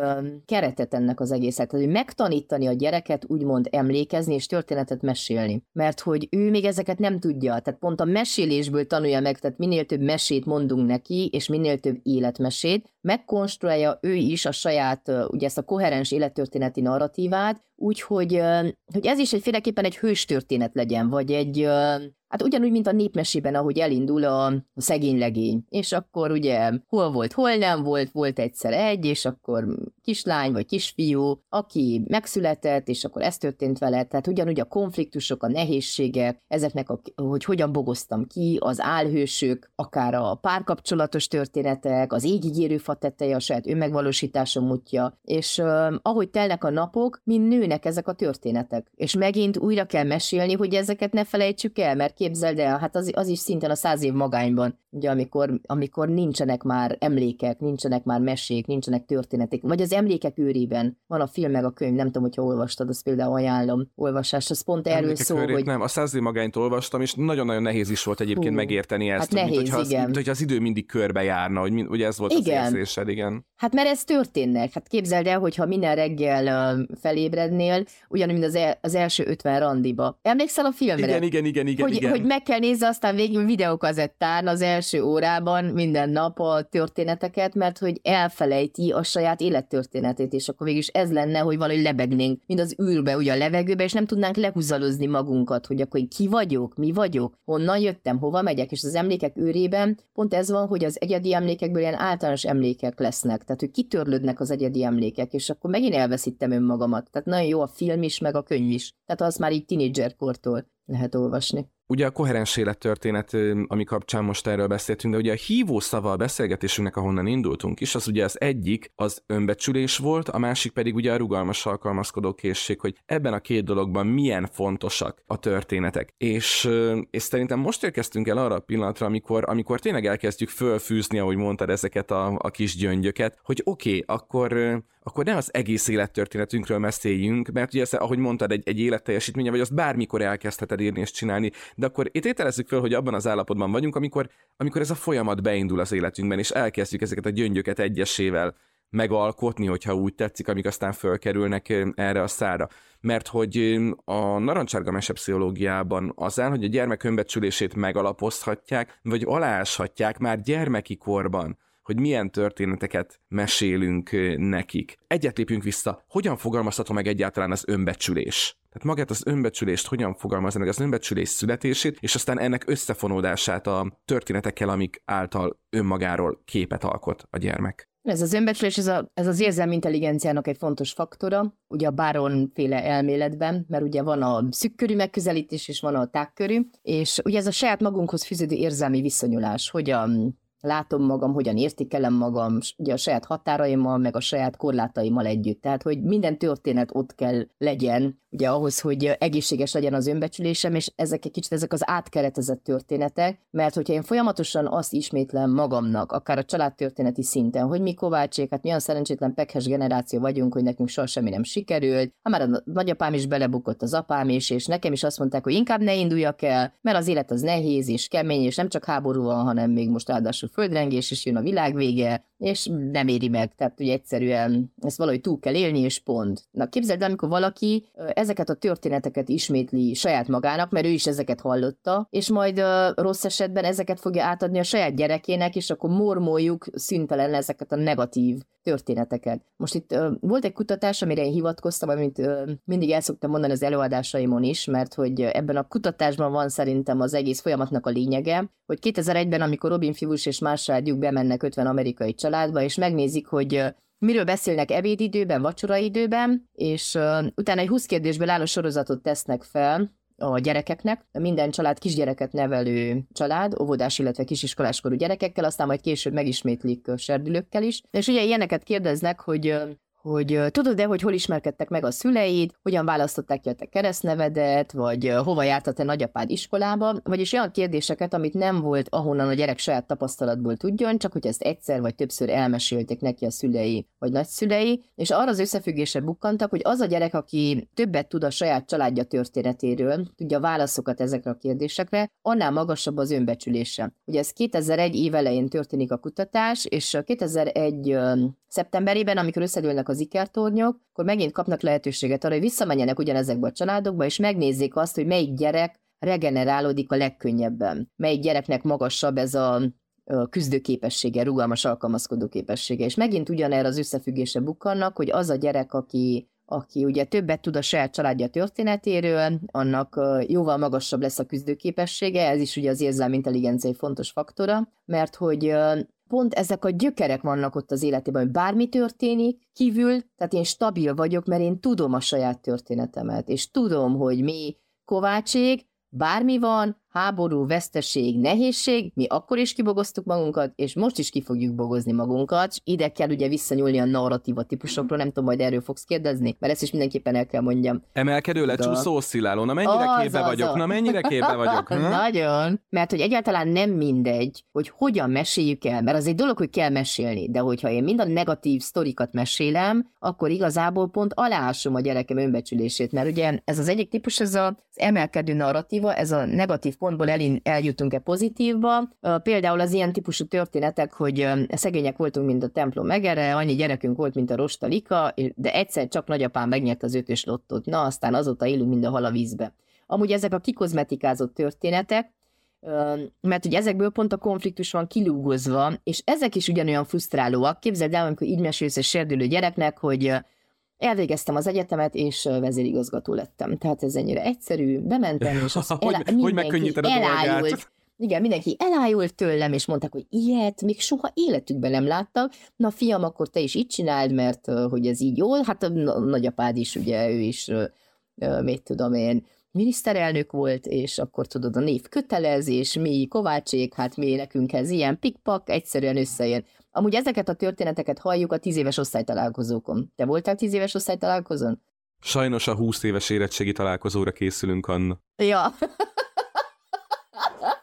keretet ennek az egészet, hogy megtanítani a gyereket úgymond emlékezni és történetet mesélni. Mert hogy ő még ezeket nem tudja, tehát pont a mesélésből tanulja meg, tehát minél több mesét mondunk neki, és minél több életmesét, megkonstruálja ő is a saját, ugye ezt a koherens élettörténeti narratívát, úgyhogy hogy ez is egyféleképpen egy hőstörténet legyen, vagy egy Hát ugyanúgy, mint a népmesében, ahogy elindul a, a szegény legény. És akkor ugye hol volt, hol nem volt, volt egyszer egy, és akkor kislány vagy kisfiú, aki megszületett, és akkor ez történt vele. Tehát ugyanúgy a konfliktusok, a nehézségek, ezeknek, a, hogy hogyan bogoztam ki, az álhősök, akár a párkapcsolatos történetek, az égigérő fa teteje, a saját önmegvalósításom útja, és uh, ahogy telnek a napok, mind nőnek ezek a történetek. És megint újra kell mesélni, hogy ezeket ne felejtsük el, mert képzeld el, hát az, az is szinten a száz év magányban, ugye amikor, amikor nincsenek már emlékek, nincsenek már mesék, nincsenek történetek, vagy az emlékek őrében van a film meg a könyv, nem tudom, hogyha olvastad, azt például ajánlom olvasás, az pont erről emlékek szól, hogy... Nem, a száz év magányt olvastam, és nagyon-nagyon nehéz is volt egyébként Hú, megérteni ezt, hát nehéz, mint, hogyha az, mint, hogyha az idő mindig körbe járna, hogy ugye ez volt igen. az érzésed, igen. Hát mert ez történnek. Hát képzeld el, hogyha minden reggel uh, felébrednél, ugyanúgy, mint az, el, az első 50 randiba. Emlékszel a filmre? Igen, igen, igen, igen. Hogy, igen. hogy meg kell nézni aztán végül videókazettán az első órában minden nap a történeteket, mert hogy elfelejti a saját élettörténetét, és akkor végül is ez lenne, hogy valahogy lebegnénk, mint az űrbe, ugye a levegőbe, és nem tudnánk lehúzalozni magunkat, hogy akkor ki vagyok, mi vagyok, honnan jöttem, hova megyek, és az emlékek őrében pont ez van, hogy az egyedi emlékekből ilyen általános emlékek lesznek tehát hogy kitörlődnek az egyedi emlékek, és akkor megint elveszítem önmagamat. Tehát nagyon jó a film is, meg a könyv is. Tehát az már így tinédzserkortól lehet olvasni. Ugye a koherens élettörténet, ami kapcsán most erről beszéltünk, de ugye a hívó szava a beszélgetésünknek, ahonnan indultunk is, az ugye az egyik az önbecsülés volt, a másik pedig ugye a rugalmas alkalmazkodó készség, hogy ebben a két dologban milyen fontosak a történetek. És, és szerintem most érkeztünk el arra a pillanatra, amikor, amikor tényleg elkezdjük fölfűzni, ahogy mondtad, ezeket a, a kis gyöngyöket, hogy oké, okay, akkor, akkor ne az egész élettörténetünkről beszéljünk, mert ugye, ahogy mondtad, egy, egy életteljesítménye, vagy azt bármikor elkezdheted írni és csinálni, de akkor itt ételezzük föl, hogy abban az állapotban vagyunk, amikor, amikor ez a folyamat beindul az életünkben, és elkezdjük ezeket a gyöngyöket egyesével megalkotni, hogyha úgy tetszik, amik aztán fölkerülnek erre a szára. Mert hogy a narancsárga mesepszichológiában az áll, hogy a gyermek önbecsülését megalapozhatják, vagy aláshatják már gyermeki korban hogy milyen történeteket mesélünk nekik. Egyet lépjünk vissza, hogyan fogalmazható meg egyáltalán az önbecsülés? Tehát magát az önbecsülést hogyan fogalmazni meg az önbecsülés születését, és aztán ennek összefonódását a történetekkel, amik által önmagáról képet alkot a gyermek. Ez az önbecsülés, ez, a, ez az érzelmi intelligenciának egy fontos faktora, ugye a Baron féle elméletben, mert ugye van a szükkörű megközelítés, és van a tágkörű, és ugye ez a saját magunkhoz fűződő érzelmi viszonyulás, hogyan látom magam, hogyan értékelem magam, ugye a saját határaimmal, meg a saját korlátaimmal együtt. Tehát, hogy minden történet ott kell legyen, ugye ahhoz, hogy egészséges legyen az önbecsülésem, és ezek egy kicsit ezek az átkeretezett történetek, mert hogyha én folyamatosan azt ismétlem magamnak, akár a családtörténeti szinten, hogy mi Kovácsék, hát milyen szerencsétlen pekhes generáció vagyunk, hogy nekünk soha semmi nem sikerült, ha már a nagyapám is belebukott az apám is, és nekem is azt mondták, hogy inkább ne induljak el, mert az élet az nehéz és kemény, és nem csak háború van, hanem még most ráadásul földrengés, és jön a világ vége, és nem éri meg. Tehát ugye egyszerűen ezt valahogy túl kell élni, és pont. Na képzeld el, amikor valaki ezeket a történeteket ismétli saját magának, mert ő is ezeket hallotta, és majd uh, rossz esetben ezeket fogja átadni a saját gyerekének, és akkor mormoljuk szüntelen ezeket a negatív történeteket. Most itt uh, volt egy kutatás, amire én hivatkoztam, amit uh, mindig el szoktam mondani az előadásaimon is, mert hogy ebben a kutatásban van szerintem az egész folyamatnak a lényege, hogy 2001-ben, amikor Robin Fivus és más családjuk bemennek 50 amerikai családba, és megnézik, hogy miről beszélnek ebédidőben, vacsoraidőben, és uh, utána egy 20 kérdésből álló sorozatot tesznek fel, a gyerekeknek, minden család kisgyereket nevelő család, óvodás, illetve kisiskoláskorú gyerekekkel, aztán majd később megismétlik serdülőkkel is. És ugye ilyeneket kérdeznek, hogy hogy tudod-e, hogy hol ismerkedtek meg a szüleid, hogyan választották ki a te keresztnevedet, vagy hova járt a te nagyapád iskolába, vagyis olyan kérdéseket, amit nem volt, ahonnan a gyerek saját tapasztalatból tudjon, csak hogy ezt egyszer vagy többször elmesélték neki a szülei vagy nagyszülei, és arra az összefüggésre bukkantak, hogy az a gyerek, aki többet tud a saját családja történetéről, tudja a válaszokat ezekre a kérdésekre, annál magasabb az önbecsülése. Ugye ez 2001 év elején történik a kutatás, és 2001 szeptemberében, amikor összedőlnek az ikertornyok, akkor megint kapnak lehetőséget arra, hogy visszamenjenek ugyanezekbe a családokba, és megnézzék azt, hogy melyik gyerek regenerálódik a legkönnyebben. Melyik gyereknek magasabb ez a küzdőképessége, rugalmas alkalmazkodó képessége. És megint ugyanerre az összefüggése bukkannak, hogy az a gyerek, aki aki ugye többet tud a saját családja történetéről, annak jóval magasabb lesz a küzdőképessége, ez is ugye az érzelmi intelligencia egy fontos faktora, mert hogy pont ezek a gyökerek vannak ott az életében, hogy bármi történik kívül, tehát én stabil vagyok, mert én tudom a saját történetemet, és tudom, hogy mi Kovácsék, bármi van, háború, veszteség, nehézség, mi akkor is kibogoztuk magunkat, és most is ki fogjuk bogozni magunkat. Ide kell ugye visszanyúlni a narratíva típusokról, nem tudom, majd erről fogsz kérdezni, mert ezt is mindenképpen el kell mondjam. Emelkedő, lecsúszó, oszcilláló, na mennyire az, képbe az, vagyok, az. na mennyire képbe vagyok. Na? <laughs> Nagyon. Mert hogy egyáltalán nem mindegy, hogy hogyan meséljük el, mert az egy dolog, hogy kell mesélni, de hogyha én mind a negatív sztorikat mesélem, akkor igazából pont aláásom a gyerekem önbecsülését, mert ugye ez az egyik típus, ez az emelkedő narratíva, ez a negatív pontból el, eljutunk-e pozitívba. Például az ilyen típusú történetek, hogy szegények voltunk, mint a templom megere, annyi gyerekünk volt, mint a rostalika, de egyszer csak nagyapám megnyert az ötös lottót. Na, aztán azóta élünk, mint a hal a vízbe. Amúgy ezek a kikozmetikázott történetek, mert ugye ezekből pont a konfliktus van kilúgozva, és ezek is ugyanolyan frusztrálóak. Képzeld el, amikor így mesélsz egy serdülő gyereknek, hogy Elvégeztem az egyetemet, és vezérigazgató lettem. Tehát ez ennyire egyszerű, bementem, és az <laughs> elá... hogy, hogy megkönnyíted a elájult. Igen, mindenki elájult tőlem, és mondták, hogy ilyet még soha életükben nem láttak. Na fiam, akkor te is így csináld, mert hogy ez így jól. Hát a nagyapád is, ugye, ő is, mit tudom én, miniszterelnök volt, és akkor tudod, a név kötelezés, mi Kovácsék, hát mi nekünk ez ilyen pikpak, egyszerűen összejön. Amúgy ezeket a történeteket halljuk a tíz éves osztálytalálkozókon. Te voltál tíz éves osztálytalálkozón? Sajnos a 20 éves érettségi találkozóra készülünk, Anna. Ja.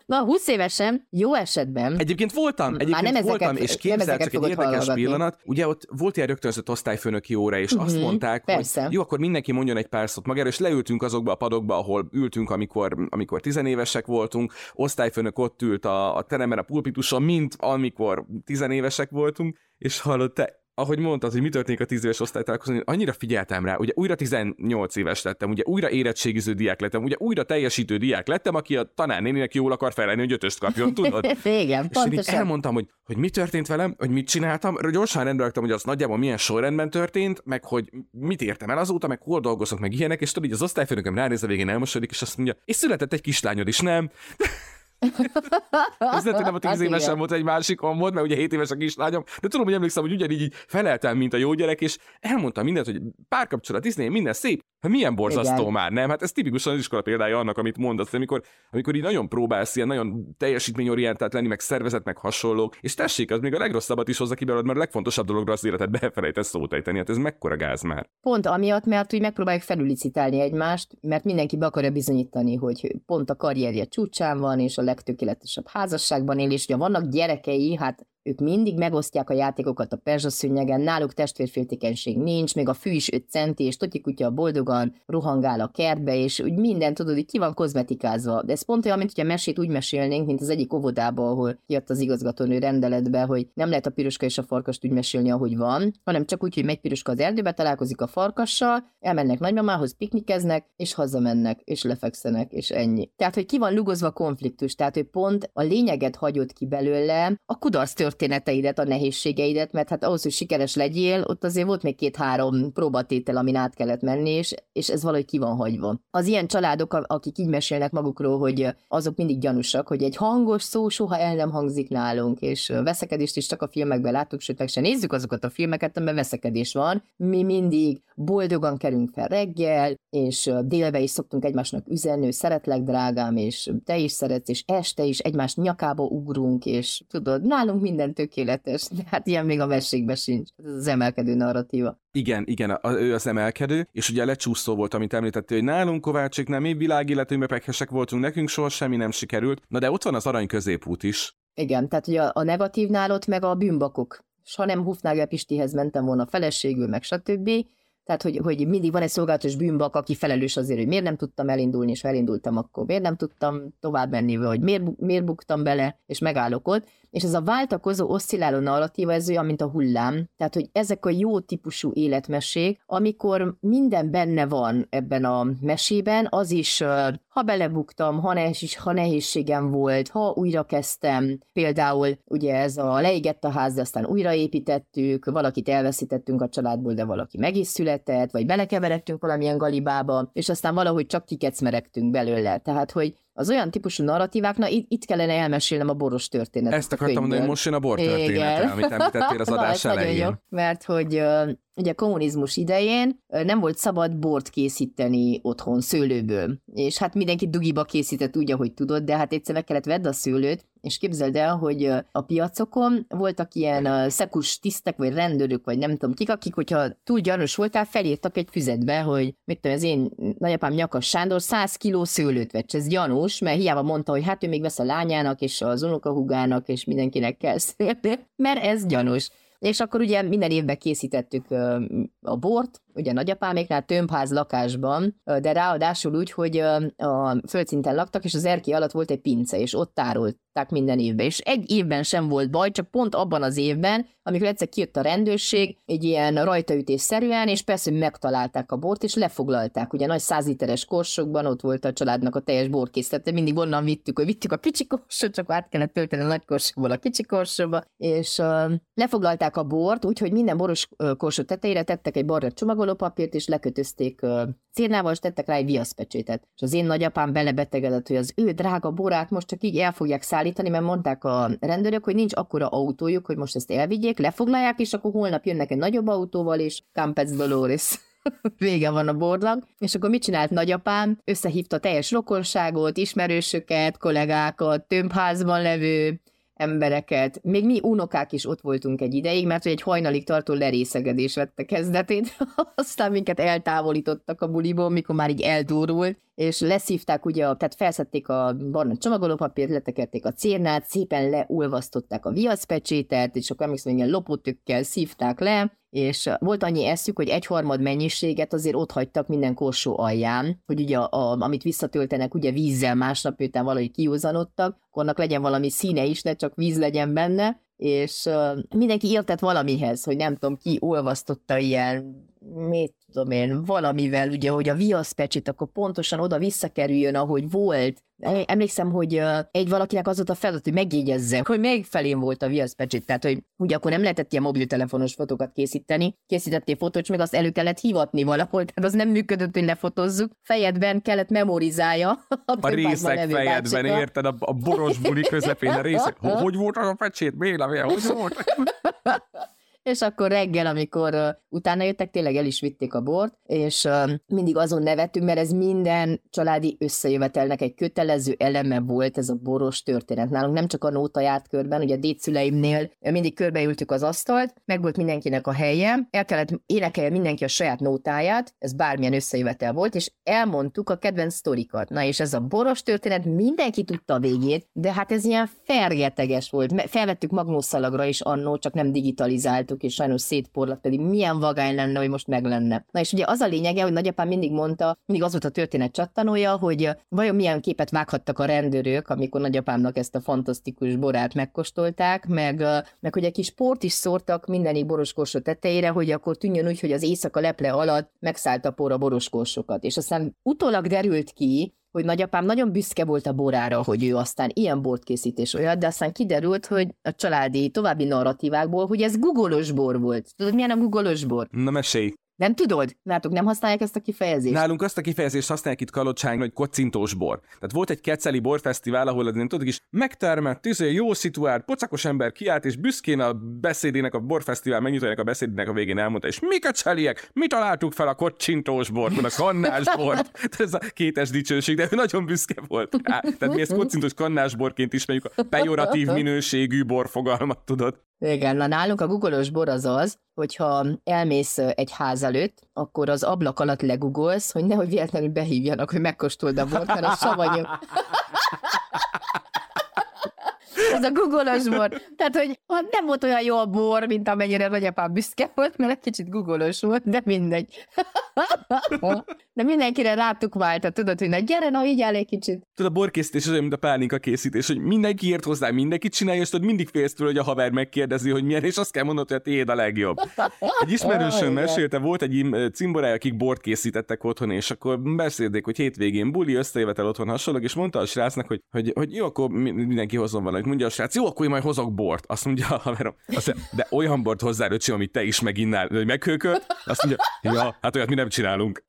Na, 20 évesen, jó esetben. Egyébként voltam, egyébként Már nem voltam, ezeket, és képzeld csak egy érdekes hallgatni. pillanat. Ugye ott volt ilyen rögtönzött osztályfőnöki óra, és uh-huh, azt mhm, mondták, persze. hogy jó, akkor mindenki mondjon egy pár szót magára, és leültünk azokba a padokba, ahol ültünk, amikor, amikor tizenévesek voltunk. Osztályfőnök ott ült a, a teremben, a pulpituson, mint amikor tizenévesek voltunk, és hallott, te ahogy mondtad, hogy mi történik a 10 éves osztálytalálkozón, annyira figyeltem rá, ugye újra 18 éves lettem, ugye újra érettségiző diák lettem, ugye újra teljesítő diák lettem, aki a tanárnéninek jól akar felelni, hogy ötöst kapjon, tudod? <laughs> Igen, és pontosan. én elmondtam, hogy, hogy mi történt velem, hogy mit csináltam, gyorsan rendbe raktam, hogy az nagyjából milyen sorrendben történt, meg hogy mit értem el azóta, meg hol dolgozok, meg ilyenek, és tudod, hogy az osztályfőnököm ránéz a végén elmosodik, és azt mondja, és született egy kislányod is, nem? <laughs> <laughs> Hogy nem a tíz hát évesen volt egy másik volt, mert ugye 7 éves a kislányom, de tudom, hogy emlékszem, hogy ugyanígy így feleltem, mint a jó gyerek, és elmondtam mindent, hogy párkapcsolat, izné, minden szép. Hát milyen borzasztó Igen. már, nem? Hát ez tipikusan az iskola példája annak, amit mondasz, amikor, amikor így nagyon próbálsz ilyen nagyon teljesítményorientált lenni, meg szervezet, meg hasonlók, és tessék, az még a legrosszabbat is hozza ki belőled, mert a legfontosabb dologra az életet befelejtesz szót ejteni. Hát ez mekkora gáz már. Pont amiatt, mert úgy megpróbáljuk felülicitálni egymást, mert mindenki be akarja bizonyítani, hogy pont a karrierje csúcsán van, és a legtökéletesebb házasságban él, és ugye vannak gyerekei, hát ők mindig megosztják a játékokat a perzsaszőnyegen, náluk testvérféltékenység nincs, még a fű is 5 centi, és Toti kutya boldogan rohangál a kertbe, és úgy minden tudod, hogy ki van kozmetikázva. De ez pont olyan, mint hogyha mesét úgy mesélnénk, mint az egyik óvodába, ahol jött az igazgatónő rendeletbe, hogy nem lehet a piroska és a farkast úgy mesélni, ahogy van, hanem csak úgy, hogy megy piroska az erdőbe, találkozik a farkassal, elmennek nagymamához, piknikeznek, és hazamennek, és lefekszenek, és ennyi. Tehát, hogy ki van lugozva konfliktus, tehát, hogy pont a lényeget hagyott ki belőle, a kudarc történeteidet, a nehézségeidet, mert hát ahhoz, hogy sikeres legyél, ott azért volt még két-három próbatétel, amin át kellett menni, és, és ez valahogy ki van hagyva. Az ilyen családok, akik így mesélnek magukról, hogy azok mindig gyanúsak, hogy egy hangos szó soha el nem hangzik nálunk, és veszekedést is csak a filmekben láttuk, sőt, meg se nézzük azokat a filmeket, amiben veszekedés van. Mi mindig boldogan kerünk fel reggel, és délbe is szoktunk egymásnak üzenni, szeretlek, drágám, és te is szeretsz, és este is egymás nyakába ugrunk, és tudod, nálunk minden minden tökéletes, de hát ilyen még a mesékben sincs. Ez az emelkedő narratíva. Igen, igen, a, ő az emelkedő, és ugye lecsúszó volt, amit említettél, hogy nálunk Kovácsiknál mi világéletünkbe pekhesek voltunk, nekünk soha semmi nem sikerült, na de ott van az arany középút is. Igen, tehát ugye a, a negatívnál ott meg a bűnbakok. És ha nem Hufnagel Pistihez mentem volna feleségül, meg stb., tehát, hogy, hogy mindig van egy szolgálatos bűnbak, aki felelős azért, hogy miért nem tudtam elindulni, és ha elindultam, akkor miért nem tudtam tovább menni, vagy miért, miért buktam bele, és megállok ott. És ez a váltakozó, oszcilláló narratíva, ez olyan, mint a hullám. Tehát, hogy ezek a jó típusú életmesék, amikor minden benne van ebben a mesében, az is, ha belebuktam, ha, nehéz, ha nehézségem volt, ha újra kezdtem, például ugye ez a leégett a ház, de aztán újraépítettük, valakit elveszítettünk a családból, de valaki meg is született, vagy belekeveredtünk valamilyen galibába, és aztán valahogy csak kikecmeregtünk belőle. Tehát, hogy az olyan típusú narratíváknak itt, itt kellene elmesélnem a boros történetet. Ezt akartam mondani, hogy most jön a bor története, amit említettél az <laughs> adás Na, elején. Jó, mert hogy ugye a kommunizmus idején nem volt szabad bort készíteni otthon szőlőből. És hát mindenki dugiba készített úgy, ahogy tudod, de hát egyszer meg kellett vedd a szőlőt, és képzeld el, hogy a piacokon voltak ilyen szekus tisztek, vagy rendőrök, vagy nem tudom kik, akik, hogyha túl gyanús voltál, felírtak egy füzetbe, hogy mit tudom, az én nagyapám Nyakas Sándor 100 kiló szőlőt vett, ez gyanús, mert hiába mondta, hogy hát ő még vesz a lányának, és az unokahúgának, és mindenkinek kell szélni, mert ez gyanús. És akkor ugye minden évben készítettük a bort, ugye nagyapáméknál tömbház lakásban, de ráadásul úgy, hogy a földszinten laktak, és az erkély alatt volt egy pince, és ott tárolták minden évben. És egy évben sem volt baj, csak pont abban az évben, amikor egyszer kijött a rendőrség, egy ilyen rajtaütés szerűen, és persze megtalálták a bort, és lefoglalták. Ugye nagy százliteres korsokban ott volt a családnak a teljes borkészlete, mindig onnan vittük, hogy vittük a kicsi korsot, csak át kellett tölteni a nagy korsóból a kicsi korsóba, és uh, lefoglalták a bort, úgyhogy minden boros korsó tetejére tettek egy barra csomagot, papírt, és lekötözték cérnával, és tettek rá egy viaszpecsétet. És az én nagyapám belebetegedett, hogy az ő drága borát most csak így el fogják szállítani, mert mondták a rendőrök, hogy nincs akkora autójuk, hogy most ezt elvigyék, lefoglalják, és akkor holnap jönnek egy nagyobb autóval, és Campez Dolores <laughs> vége van a bornak, és akkor mit csinált nagyapám? Összehívta teljes rokonságot, ismerősöket, kollégákat, tömbházban levő embereket. Még mi unokák is ott voltunk egy ideig, mert egy hajnalig tartó lerészegedés vette kezdetét, <laughs> aztán minket eltávolítottak a buliból, mikor már így eldurult, és leszívták ugye, tehát felszették a barna csomagolópapírt, letekerték a cérnát, szépen leolvasztották a viaszpecsétet, és akkor emlékszem, ilyen lopótökkel szívták le, és volt annyi eszük, hogy egyharmad mennyiséget azért ott hagytak minden korsó alján, hogy ugye a, a, amit visszatöltenek ugye vízzel másnap után valahogy kiúzanodtak, annak legyen valami színe is, ne csak víz legyen benne, és uh, mindenki értett valamihez, hogy nem tudom, ki olvasztotta ilyen, mit tudom én, valamivel, ugye, hogy a viaszpecsit akkor pontosan oda visszakerüljön, ahogy volt. Emlékszem, hogy egy valakinek az volt a feladat, hogy megjegyezze, hogy még felén volt a viaszpecsit, tehát hogy ugye akkor nem lehetett ilyen mobiltelefonos fotókat készíteni, készítettél fotót, és még azt elő kellett hivatni valahol, tehát az nem működött, hogy lefotozzuk. Fejedben kellett memorizálja. <laughs> A, a részek fejedben, bácsika. érted? A, a boros buli közepén a részek. Hogy volt az a pecsét? Béla, hogy volt? <laughs> és akkor reggel, amikor uh, utána jöttek, tényleg el is vitték a bort, és uh, mindig azon nevettünk, mert ez minden családi összejövetelnek egy kötelező eleme volt ez a boros történet. Nálunk nem csak a nóta járt körben, ugye a dédszüleimnél mindig körbeültük az asztalt, meg volt mindenkinek a helye, el kellett énekelni mindenki a saját nótáját, ez bármilyen összejövetel volt, és elmondtuk a kedvenc sztorikat. Na és ez a boros történet, mindenki tudta a végét, de hát ez ilyen fergeteges volt. Felvettük magnószalagra is annó, csak nem digitalizáltuk, és sajnos szétporlat, pedig milyen vagány lenne, hogy most meg lenne. Na és ugye az a lényege, hogy nagyapám mindig mondta, mindig az volt a történet csattanója, hogy vajon milyen képet vághattak a rendőrök, amikor nagyapámnak ezt a fantasztikus borát megkóstolták, meg, meg hogy egy kis port is szórtak mindenik boroskósó tetejére, hogy akkor tűnjön úgy, hogy az éjszaka leple alatt megszállt a por a boroskósokat. És aztán utólag derült ki, hogy nagyapám nagyon büszke volt a borára, hogy ő aztán ilyen bort készít és olyat, de aztán kiderült, hogy a családi további narratívákból, hogy ez googolós bor volt. Tudod, milyen a googolós bor? Na mesélj. Nem tudod? Látok, nem használják ezt a kifejezést? Nálunk azt a kifejezést használják itt Kalocsányon, hogy kocintós bor. Tehát volt egy keceli borfesztivál, ahol az nem tudod is megtermett, tizé, jó szituált, pocakos ember kiállt, és büszkén a beszédének, a borfesztivál megnyitójának a beszédének a végén elmondta, és mi keceliek, mi találtuk fel a kocsintós bort, a kannás bort. <laughs> Ez a kétes dicsőség, de ő nagyon büszke volt. Á, tehát mi ezt kocintós kannás borként ismerjük, a pejoratív minőségű borfogalmat, tudod. Igen, na nálunk a googolós bor az az, hogyha elmész egy ház előtt, akkor az ablak alatt legugolsz, hogy nehogy véletlenül behívjanak, hogy megkóstold a bort, mert az savanyú. <laughs> Ez a googolós bor. Tehát, hogy nem volt olyan jó a bor, mint amennyire nagyapám büszke volt, mert egy kicsit googolós volt, de mindegy. <laughs> De mindenkire rátuk válta, tudod, hogy na gyere, na így egy kicsit. Tudod, a borkészítés az olyan, mint a pálinka készítés, hogy mindenki ért hozzá, mindenki csinálja, és tudod, mindig félsz tőle, hogy a haver megkérdezi, hogy milyen, és azt kell mondani, hogy a tiéd a legjobb. Egy ismerősöm mesélte, volt egy cimborája, akik bort készítettek otthon, és akkor beszélték, hogy hétvégén buli, összejövetel otthon hasonlók, és mondta a srácnak, hogy, hogy, hogy jó, akkor mindenki hozzon valamit. Mondja a srác, jó, akkor én majd hozok bort. Azt mondja a haverom, azt mondja, de olyan bort hozzá, öcsém, amit te is meginnál, hogy meghőkölt. Azt mondja, ja, hát olyat mi nem csinálunk.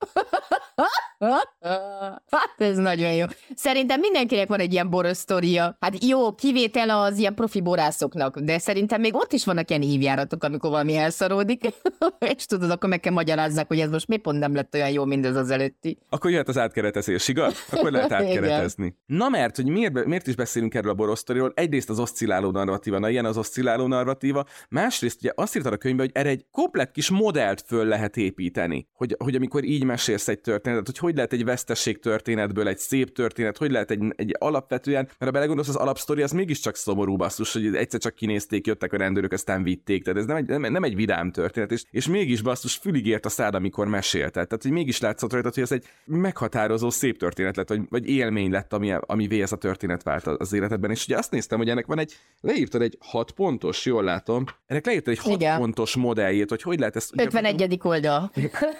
Hát ez nagyon jó. Szerintem mindenkinek van egy ilyen boros sztoria. Hát jó, kivétel az ilyen profi borászoknak, de szerintem még ott is vannak ilyen évjáratok, amikor valami elszaródik, <laughs> és tudod, akkor meg kell magyarázzák, hogy ez most mi pont nem lett olyan jó, mint ez az előtti. Akkor jöhet az átkeretezés, igaz? Akkor lehet <laughs> átkeretezni. Na mert, hogy miért, miért is beszélünk erről a boros sztoriról? Egyrészt az oszcilláló narratíva, na ilyen az oszcilláló narratíva, másrészt ugye azt írtad a könyvben, hogy erre egy komplett kis modellt föl lehet építeni, hogy, hogy amikor így mesélsz egy történetet, hogy hogy lehet egy veszteség történetből egy szép történet, hogy lehet egy, egy alapvetően, mert ha belegondolsz, az alapsztori az mégiscsak szomorú basszus, hogy egyszer csak kinézték, jöttek a rendőrök, aztán vitték, tehát ez nem egy, nem, nem egy vidám történet, és, és mégis basszus fülig ért a szád, amikor mesélte. Tehát, hogy mégis látszott rajta, hogy ez egy meghatározó szép történet lett, vagy, vagy élmény lett, ami, ami ez a történet vált az életedben. És ugye azt néztem, hogy ennek van egy, leírtad egy hat pontos, jól látom, ennek leírtad egy hat Igen. pontos modelljét, hogy hogy lehet ezt... 51. oldal.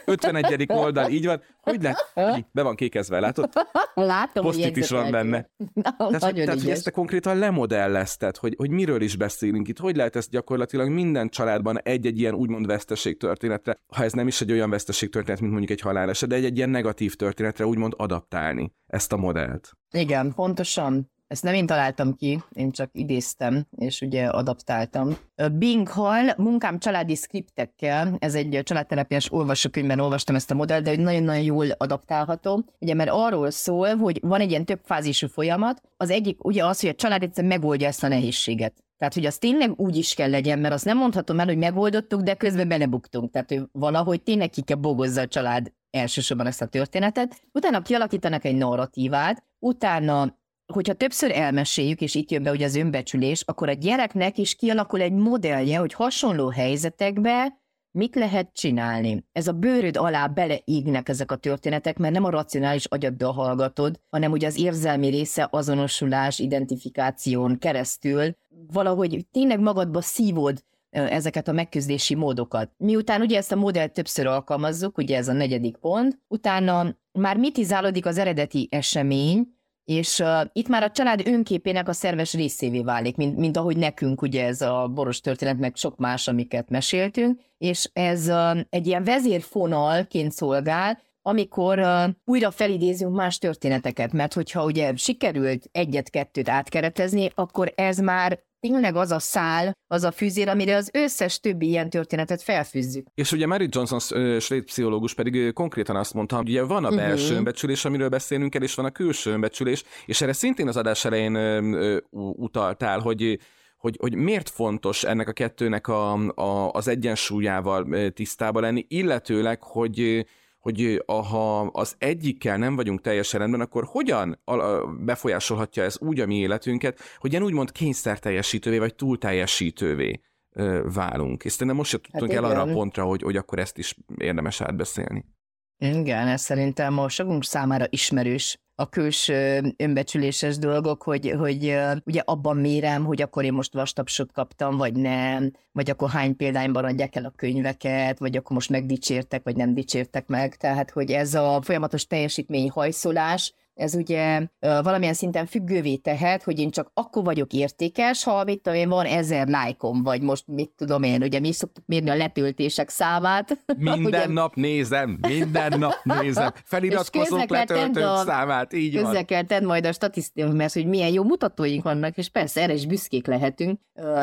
51. oldal, így van. Hogy lehet? Be van kékezve, látod? <laughs> Látom, Posztit is van benne. <laughs> Na, tehát, hogy, tehát, hogy ezt te konkrétan lemodellezted, hogy, hogy miről is beszélünk itt, hogy lehet ezt gyakorlatilag minden családban egy-egy ilyen úgymond veszteség történetre, ha ez nem is egy olyan veszteség történet, mint mondjuk egy haláleset, de egy-egy ilyen negatív történetre úgymond adaptálni ezt a modellt. Igen, pontosan. Ezt nem én találtam ki, én csak idéztem, és ugye adaptáltam. Bing Hall, munkám családi skriptekkel, ez egy családterápiás olvasókönyvben olvastam ezt a modellt, de nagyon-nagyon jól adaptálható. Ugye, mert arról szól, hogy van egy ilyen több fázisú folyamat. Az egyik ugye az, hogy a család egyszer megoldja ezt a nehézséget. Tehát, hogy az tényleg úgy is kell legyen, mert azt nem mondhatom el, hogy megoldottuk, de közben belebuktunk. Tehát, hogy valahogy tényleg ki kell bogozza a család elsősorban ezt a történetet. Utána kialakítanak egy narratívát, utána hogyha többször elmeséljük, és itt jön be ugye az önbecsülés, akkor a gyereknek is kialakul egy modellje, hogy hasonló helyzetekbe mit lehet csinálni. Ez a bőröd alá beleígnek ezek a történetek, mert nem a racionális agyaddal hallgatod, hanem ugye az érzelmi része azonosulás, identifikáción keresztül valahogy tényleg magadba szívod ezeket a megküzdési módokat. Miután ugye ezt a modellt többször alkalmazzuk, ugye ez a negyedik pont, utána már mitizálódik az eredeti esemény, és uh, itt már a család önképének a szerves részévé válik, mint, mint ahogy nekünk ugye ez a boros történet, meg sok más, amiket meséltünk, és ez uh, egy ilyen vezérfonalként szolgál, amikor uh, újra felidézünk más történeteket, mert hogyha ugye sikerült egyet-kettőt átkeretezni, akkor ez már tényleg az a szál, az a fűzér, amire az összes többi ilyen történetet felfűzzük. És ugye Mary Johnson svéd pszichológus pedig konkrétan azt mondta, hogy ugye van a mhm. belső uh-huh. önbecsülés, amiről beszélünk el, és van a külső önbecsülés, és erre szintén az adás elején utaltál, hogy hogy, hogy miért fontos ennek a kettőnek a, a, az egyensúlyával tisztában lenni, illetőleg, hogy hogy ha az egyikkel nem vagyunk teljesen rendben, akkor hogyan befolyásolhatja ez úgy a mi életünket, hogy ilyen úgymond kényszer teljesítővé, vagy túl teljesítővé válunk. És szerintem most se tudtunk hát el arra a pontra, hogy, hogy akkor ezt is érdemes átbeszélni. Igen, ez szerintem most sokunk számára ismerős a külső önbecsüléses dolgok, hogy, hogy ugye abban mérem, hogy akkor én most vastapsot kaptam, vagy nem, vagy akkor hány példányban adják el a könyveket, vagy akkor most megdicsértek, vagy nem dicsértek meg. Tehát, hogy ez a folyamatos teljesítmény hajszolás, ez ugye valamilyen szinten függővé tehet, hogy én csak akkor vagyok értékes, ha mit tudom én, van ezer lájkom, vagy most mit tudom én, ugye mi szoktuk mérni a letöltések számát. <laughs> Minden ugye, nap nézem, minden nap nézem, <laughs> feliratkozók letöltők a, számát, így közzel van. kell tenni majd a statisztikát, mert hogy milyen jó mutatóink vannak, és persze erre is büszkék lehetünk,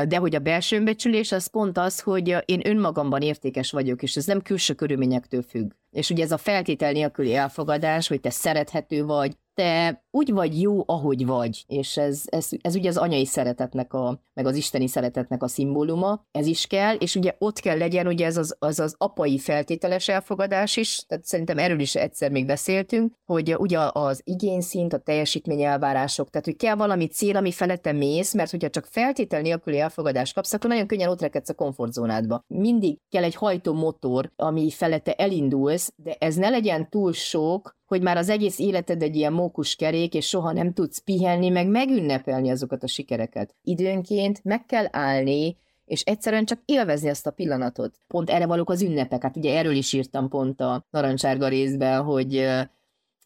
de hogy a belső önbecsülés az pont az, hogy én önmagamban értékes vagyok, és ez nem külső körülményektől függ. És ugye ez a feltétel nélküli elfogadás, hogy te szerethető vagy, te úgy vagy jó, ahogy vagy, és ez, ez, ez ugye az anyai szeretetnek, a, meg az isteni szeretetnek a szimbóluma, ez is kell, és ugye ott kell legyen ugye ez az, az, az apai feltételes elfogadás is, tehát szerintem erről is egyszer még beszéltünk, hogy ugye az igényszint, a teljesítmény elvárások, tehát hogy kell valami cél, ami felette mész, mert hogyha csak feltétel nélküli elfogadást kapsz, akkor nagyon könnyen ott rekedsz a komfortzónádba. Mindig kell egy hajtó motor, ami felette elindulsz, de ez ne legyen túl sok, hogy már az egész életed egy ilyen mókus kerék, és soha nem tudsz pihenni, meg megünnepelni azokat a sikereket. Időnként meg kell állni, és egyszerűen csak élvezni ezt a pillanatot. Pont erre valók az ünnepek. Hát ugye erről is írtam pont a narancsárga részben, hogy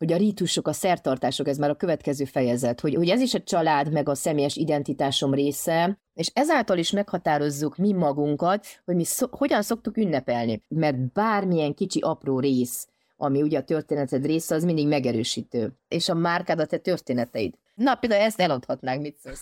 hogy a rítusok, a szertartások, ez már a következő fejezet, hogy, hogy ez is a család, meg a személyes identitásom része, és ezáltal is meghatározzuk mi magunkat, hogy mi szok, hogyan szoktuk ünnepelni. Mert bármilyen kicsi apró rész, ami ugye a történeted része, az mindig megerősítő. És a márkád a te történeteid. Na, például ezt eladhatnánk, mit szólsz?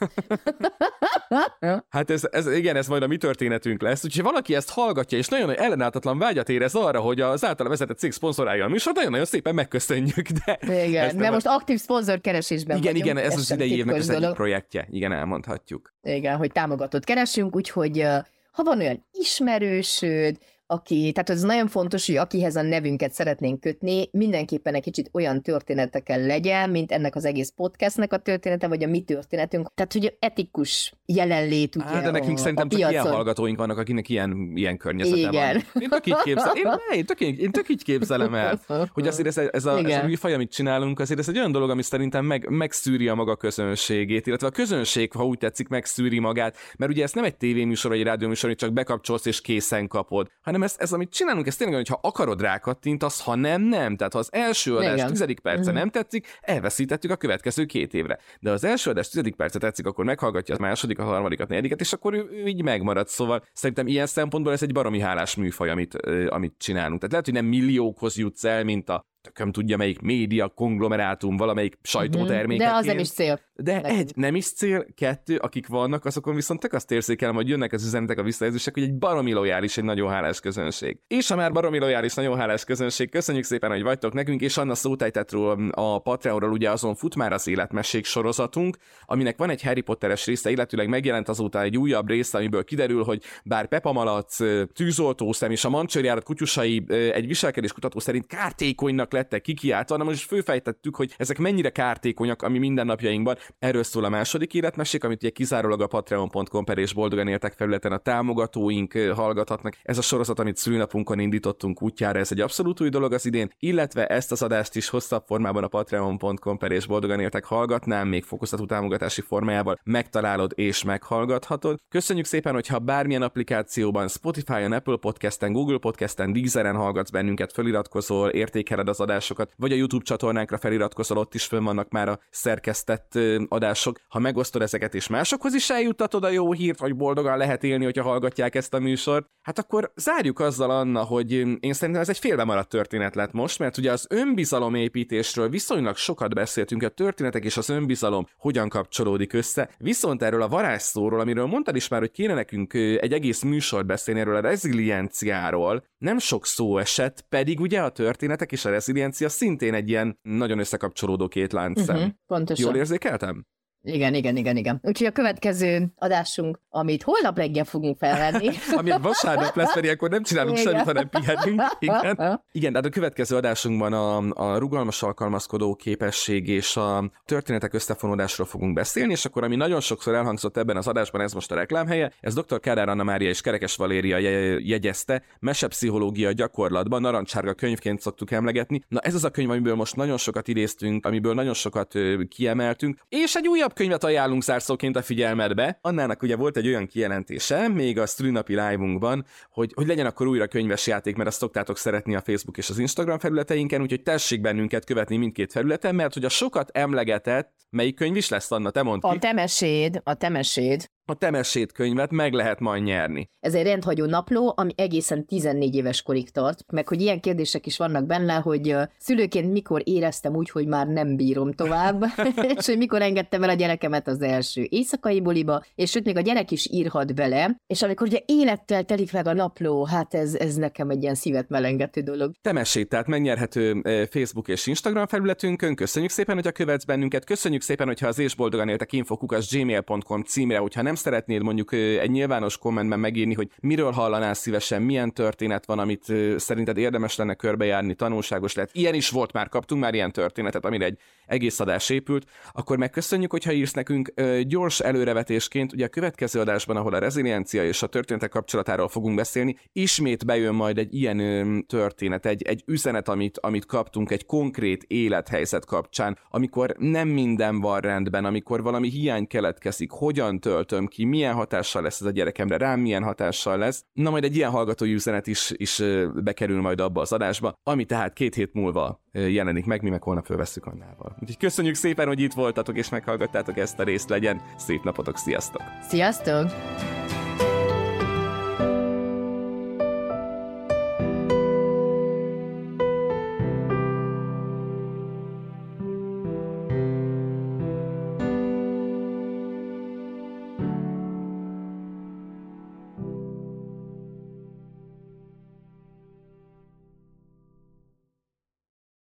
<laughs> hát ez, ez, igen, ez majd a mi történetünk lesz. Úgyhogy valaki ezt hallgatja, és nagyon ellenállhatatlan vágyat érez arra, hogy az általa vezetett cég szponzorálja a műsor, nagyon-nagyon szépen megköszönjük. De igen, de most aktív szponzor keresésben Igen, vagyunk, igen, ez az idei évnek az egyik projektje. Igen, elmondhatjuk. Igen, hogy támogatót keresünk, úgyhogy ha van olyan ismerősöd, aki, tehát ez nagyon fontos, hogy akihez a nevünket szeretnénk kötni, mindenképpen egy kicsit olyan történetekkel legyen, mint ennek az egész podcastnek a története, vagy a mi történetünk. Tehát, hogy etikus jelenlét ugye Á, de nekünk a, szerintem a csak piacon. ilyen hallgatóink vannak, akinek ilyen, ilyen környezete Igen. van. Én tök így én, <laughs> én, tök, én tök így képzelem el, hogy azért ez, ez, a, ez a műfaj, amit csinálunk, azért ez egy olyan dolog, ami szerintem meg, megszűri a maga közönségét, illetve a közönség, ha úgy tetszik, megszűri magát, mert ugye ez nem egy tévéműsor vagy egy rádióműsor, hogy csak bekapcsolsz és készen kapod, hanem hanem ez, ez amit csinálunk, ez tényleg, hogy ha akarod rákattintasz, ha nem, nem. Tehát ha az első adás Igen. tizedik perce uh-huh. nem tetszik, elveszítettük a következő két évre. De az első adás tizedik perce tetszik, akkor meghallgatja a második, a harmadikat, negyediket, és akkor ő, ő így megmarad. Szóval szerintem ilyen szempontból ez egy baromi hálás műfaj, amit, amit csinálunk. Tehát lehet, hogy nem milliókhoz jutsz el, mint a tököm tudja melyik média, konglomerátum, valamelyik sajtótermék. De az nem is cél. De Nekünk. egy, nem is cél, kettő, akik vannak, azokon viszont tök azt érzékelem, hogy jönnek az üzenetek, a visszajelzések, hogy egy baromi lojális, egy nagyon hálás közönség. És ha már baromi lojális, nagyon hálás közönség, köszönjük szépen, hogy vagytok nekünk, és Anna szótájtetről a Patreonról ugye azon fut már az életmessék sorozatunk, aminek van egy Harry Potteres része, illetőleg megjelent azóta egy újabb része, amiből kiderül, hogy bár Pepa Malac, tűzoltószem és a mancsőrjárat kutyusai egy viselkedéskutató szerint kártékonynak lettek kikiáltva, hanem most főfejtettük, hogy ezek mennyire kártékonyak a mi mindennapjainkban. Erről szól a második életmesék, amit ugye kizárólag a patreon.com per és boldogan éltek felületen a támogatóink hallgathatnak. Ez a sorozat, amit szülinapunkon indítottunk útjára, ez egy abszolút új dolog az idén, illetve ezt az adást is hosszabb formában a patreon.com per és boldogan éltek hallgatnám, még fokozatú támogatási formájával megtalálod és meghallgathatod. Köszönjük szépen, hogyha bármilyen applikációban, Spotify-on, Apple Podcast-en, Google Podcast-en, Deezeren hallgatsz bennünket, feliratkozol, értékeled az az adásokat, vagy a YouTube csatornánkra feliratkozol, ott is fönn vannak már a szerkesztett adások. Ha megosztod ezeket és másokhoz is eljuttatod a jó hírt, vagy boldogan lehet élni, hogyha hallgatják ezt a műsort, hát akkor zárjuk azzal, Anna, hogy én szerintem ez egy félbe maradt történet lett most, mert ugye az önbizalomépítésről viszonylag sokat beszéltünk, a történetek és az önbizalom hogyan kapcsolódik össze, viszont erről a varázsszóról, amiről mondtad is már, hogy kéne nekünk egy egész műsor beszélni erről a rezilienciáról, nem sok szó esett, pedig ugye a történetek és a reziliencia szintén egy ilyen nagyon összekapcsolódó két láncszem. Uh-huh, pontosan. Jól érzékeltem? Igen, igen, igen, igen. Úgyhogy a következő adásunk, amit holnap reggel fogunk felvenni. <laughs> Ami vasárnap lesz, pedig akkor nem csinálunk igen. semmit, hanem pihenünk. Igen. <laughs> igen, tehát a következő adásunkban a, a rugalmas alkalmazkodó képesség és a történetek összefonódásról fogunk beszélni, és akkor ami nagyon sokszor elhangzott ebben az adásban, ez most a reklámhelye, ez dr. Kádár Anna Mária és Kerekes Valéria jegyezte, mesepszichológia gyakorlatban, narancsárga könyvként szoktuk emlegetni. Na ez az a könyv, amiből most nagyon sokat idéztünk, amiből nagyon sokat kiemeltünk, és egy újabb könyvet ajánlunk zárszóként a figyelmedbe. Annának ugye volt egy olyan kijelentése, még a szülinapi live-unkban, hogy, hogy legyen akkor újra könyves játék, mert azt szoktátok szeretni a Facebook és az Instagram felületeinken, úgyhogy tessék bennünket követni mindkét felületen, mert hogy a sokat emlegetett, melyik könyv is lesz, Anna, te mondd ki. A temeséd, a temeséd a temesét könyvet meg lehet majd nyerni. Ez egy rendhagyó napló, ami egészen 14 éves korig tart, meg hogy ilyen kérdések is vannak benne, hogy szülőként mikor éreztem úgy, hogy már nem bírom tovább, <laughs> és hogy mikor engedtem el a gyerekemet az első éjszakai buliba, és sőt, még a gyerek is írhat bele, és amikor ugye élettel telik meg a napló, hát ez, ez nekem egy ilyen szívet melengető dolog. Temesét, tehát megnyerhető Facebook és Instagram felületünkön. Köszönjük szépen, hogy a követsz bennünket. Köszönjük szépen, hogyha az és boldogan éltek infokukas gmail.com címre, hogyha nem szeretnéd mondjuk egy nyilvános kommentben megírni, hogy miről hallanál szívesen, milyen történet van, amit szerinted érdemes lenne körbejárni, tanulságos lehet. Ilyen is volt már, kaptunk már ilyen történetet, amire egy egész adás épült, akkor megköszönjük, hogyha írsz nekünk gyors előrevetésként, ugye a következő adásban, ahol a reziliencia és a történetek kapcsolatáról fogunk beszélni, ismét bejön majd egy ilyen történet, egy, egy üzenet, amit, amit kaptunk egy konkrét élethelyzet kapcsán, amikor nem minden van rendben, amikor valami hiány keletkezik, hogyan töltöm ki, milyen hatással lesz ez a gyerekemre, rám milyen hatással lesz. Na majd egy ilyen hallgatói üzenet is, is bekerül majd abba az adásba, ami tehát két hét múlva jelenik meg, mi meg holnap fölveszünk annával. Úgyhogy köszönjük szépen, hogy itt voltatok és meghallgattátok ezt a részt, legyen szép napotok, sziasztok! Sziasztok!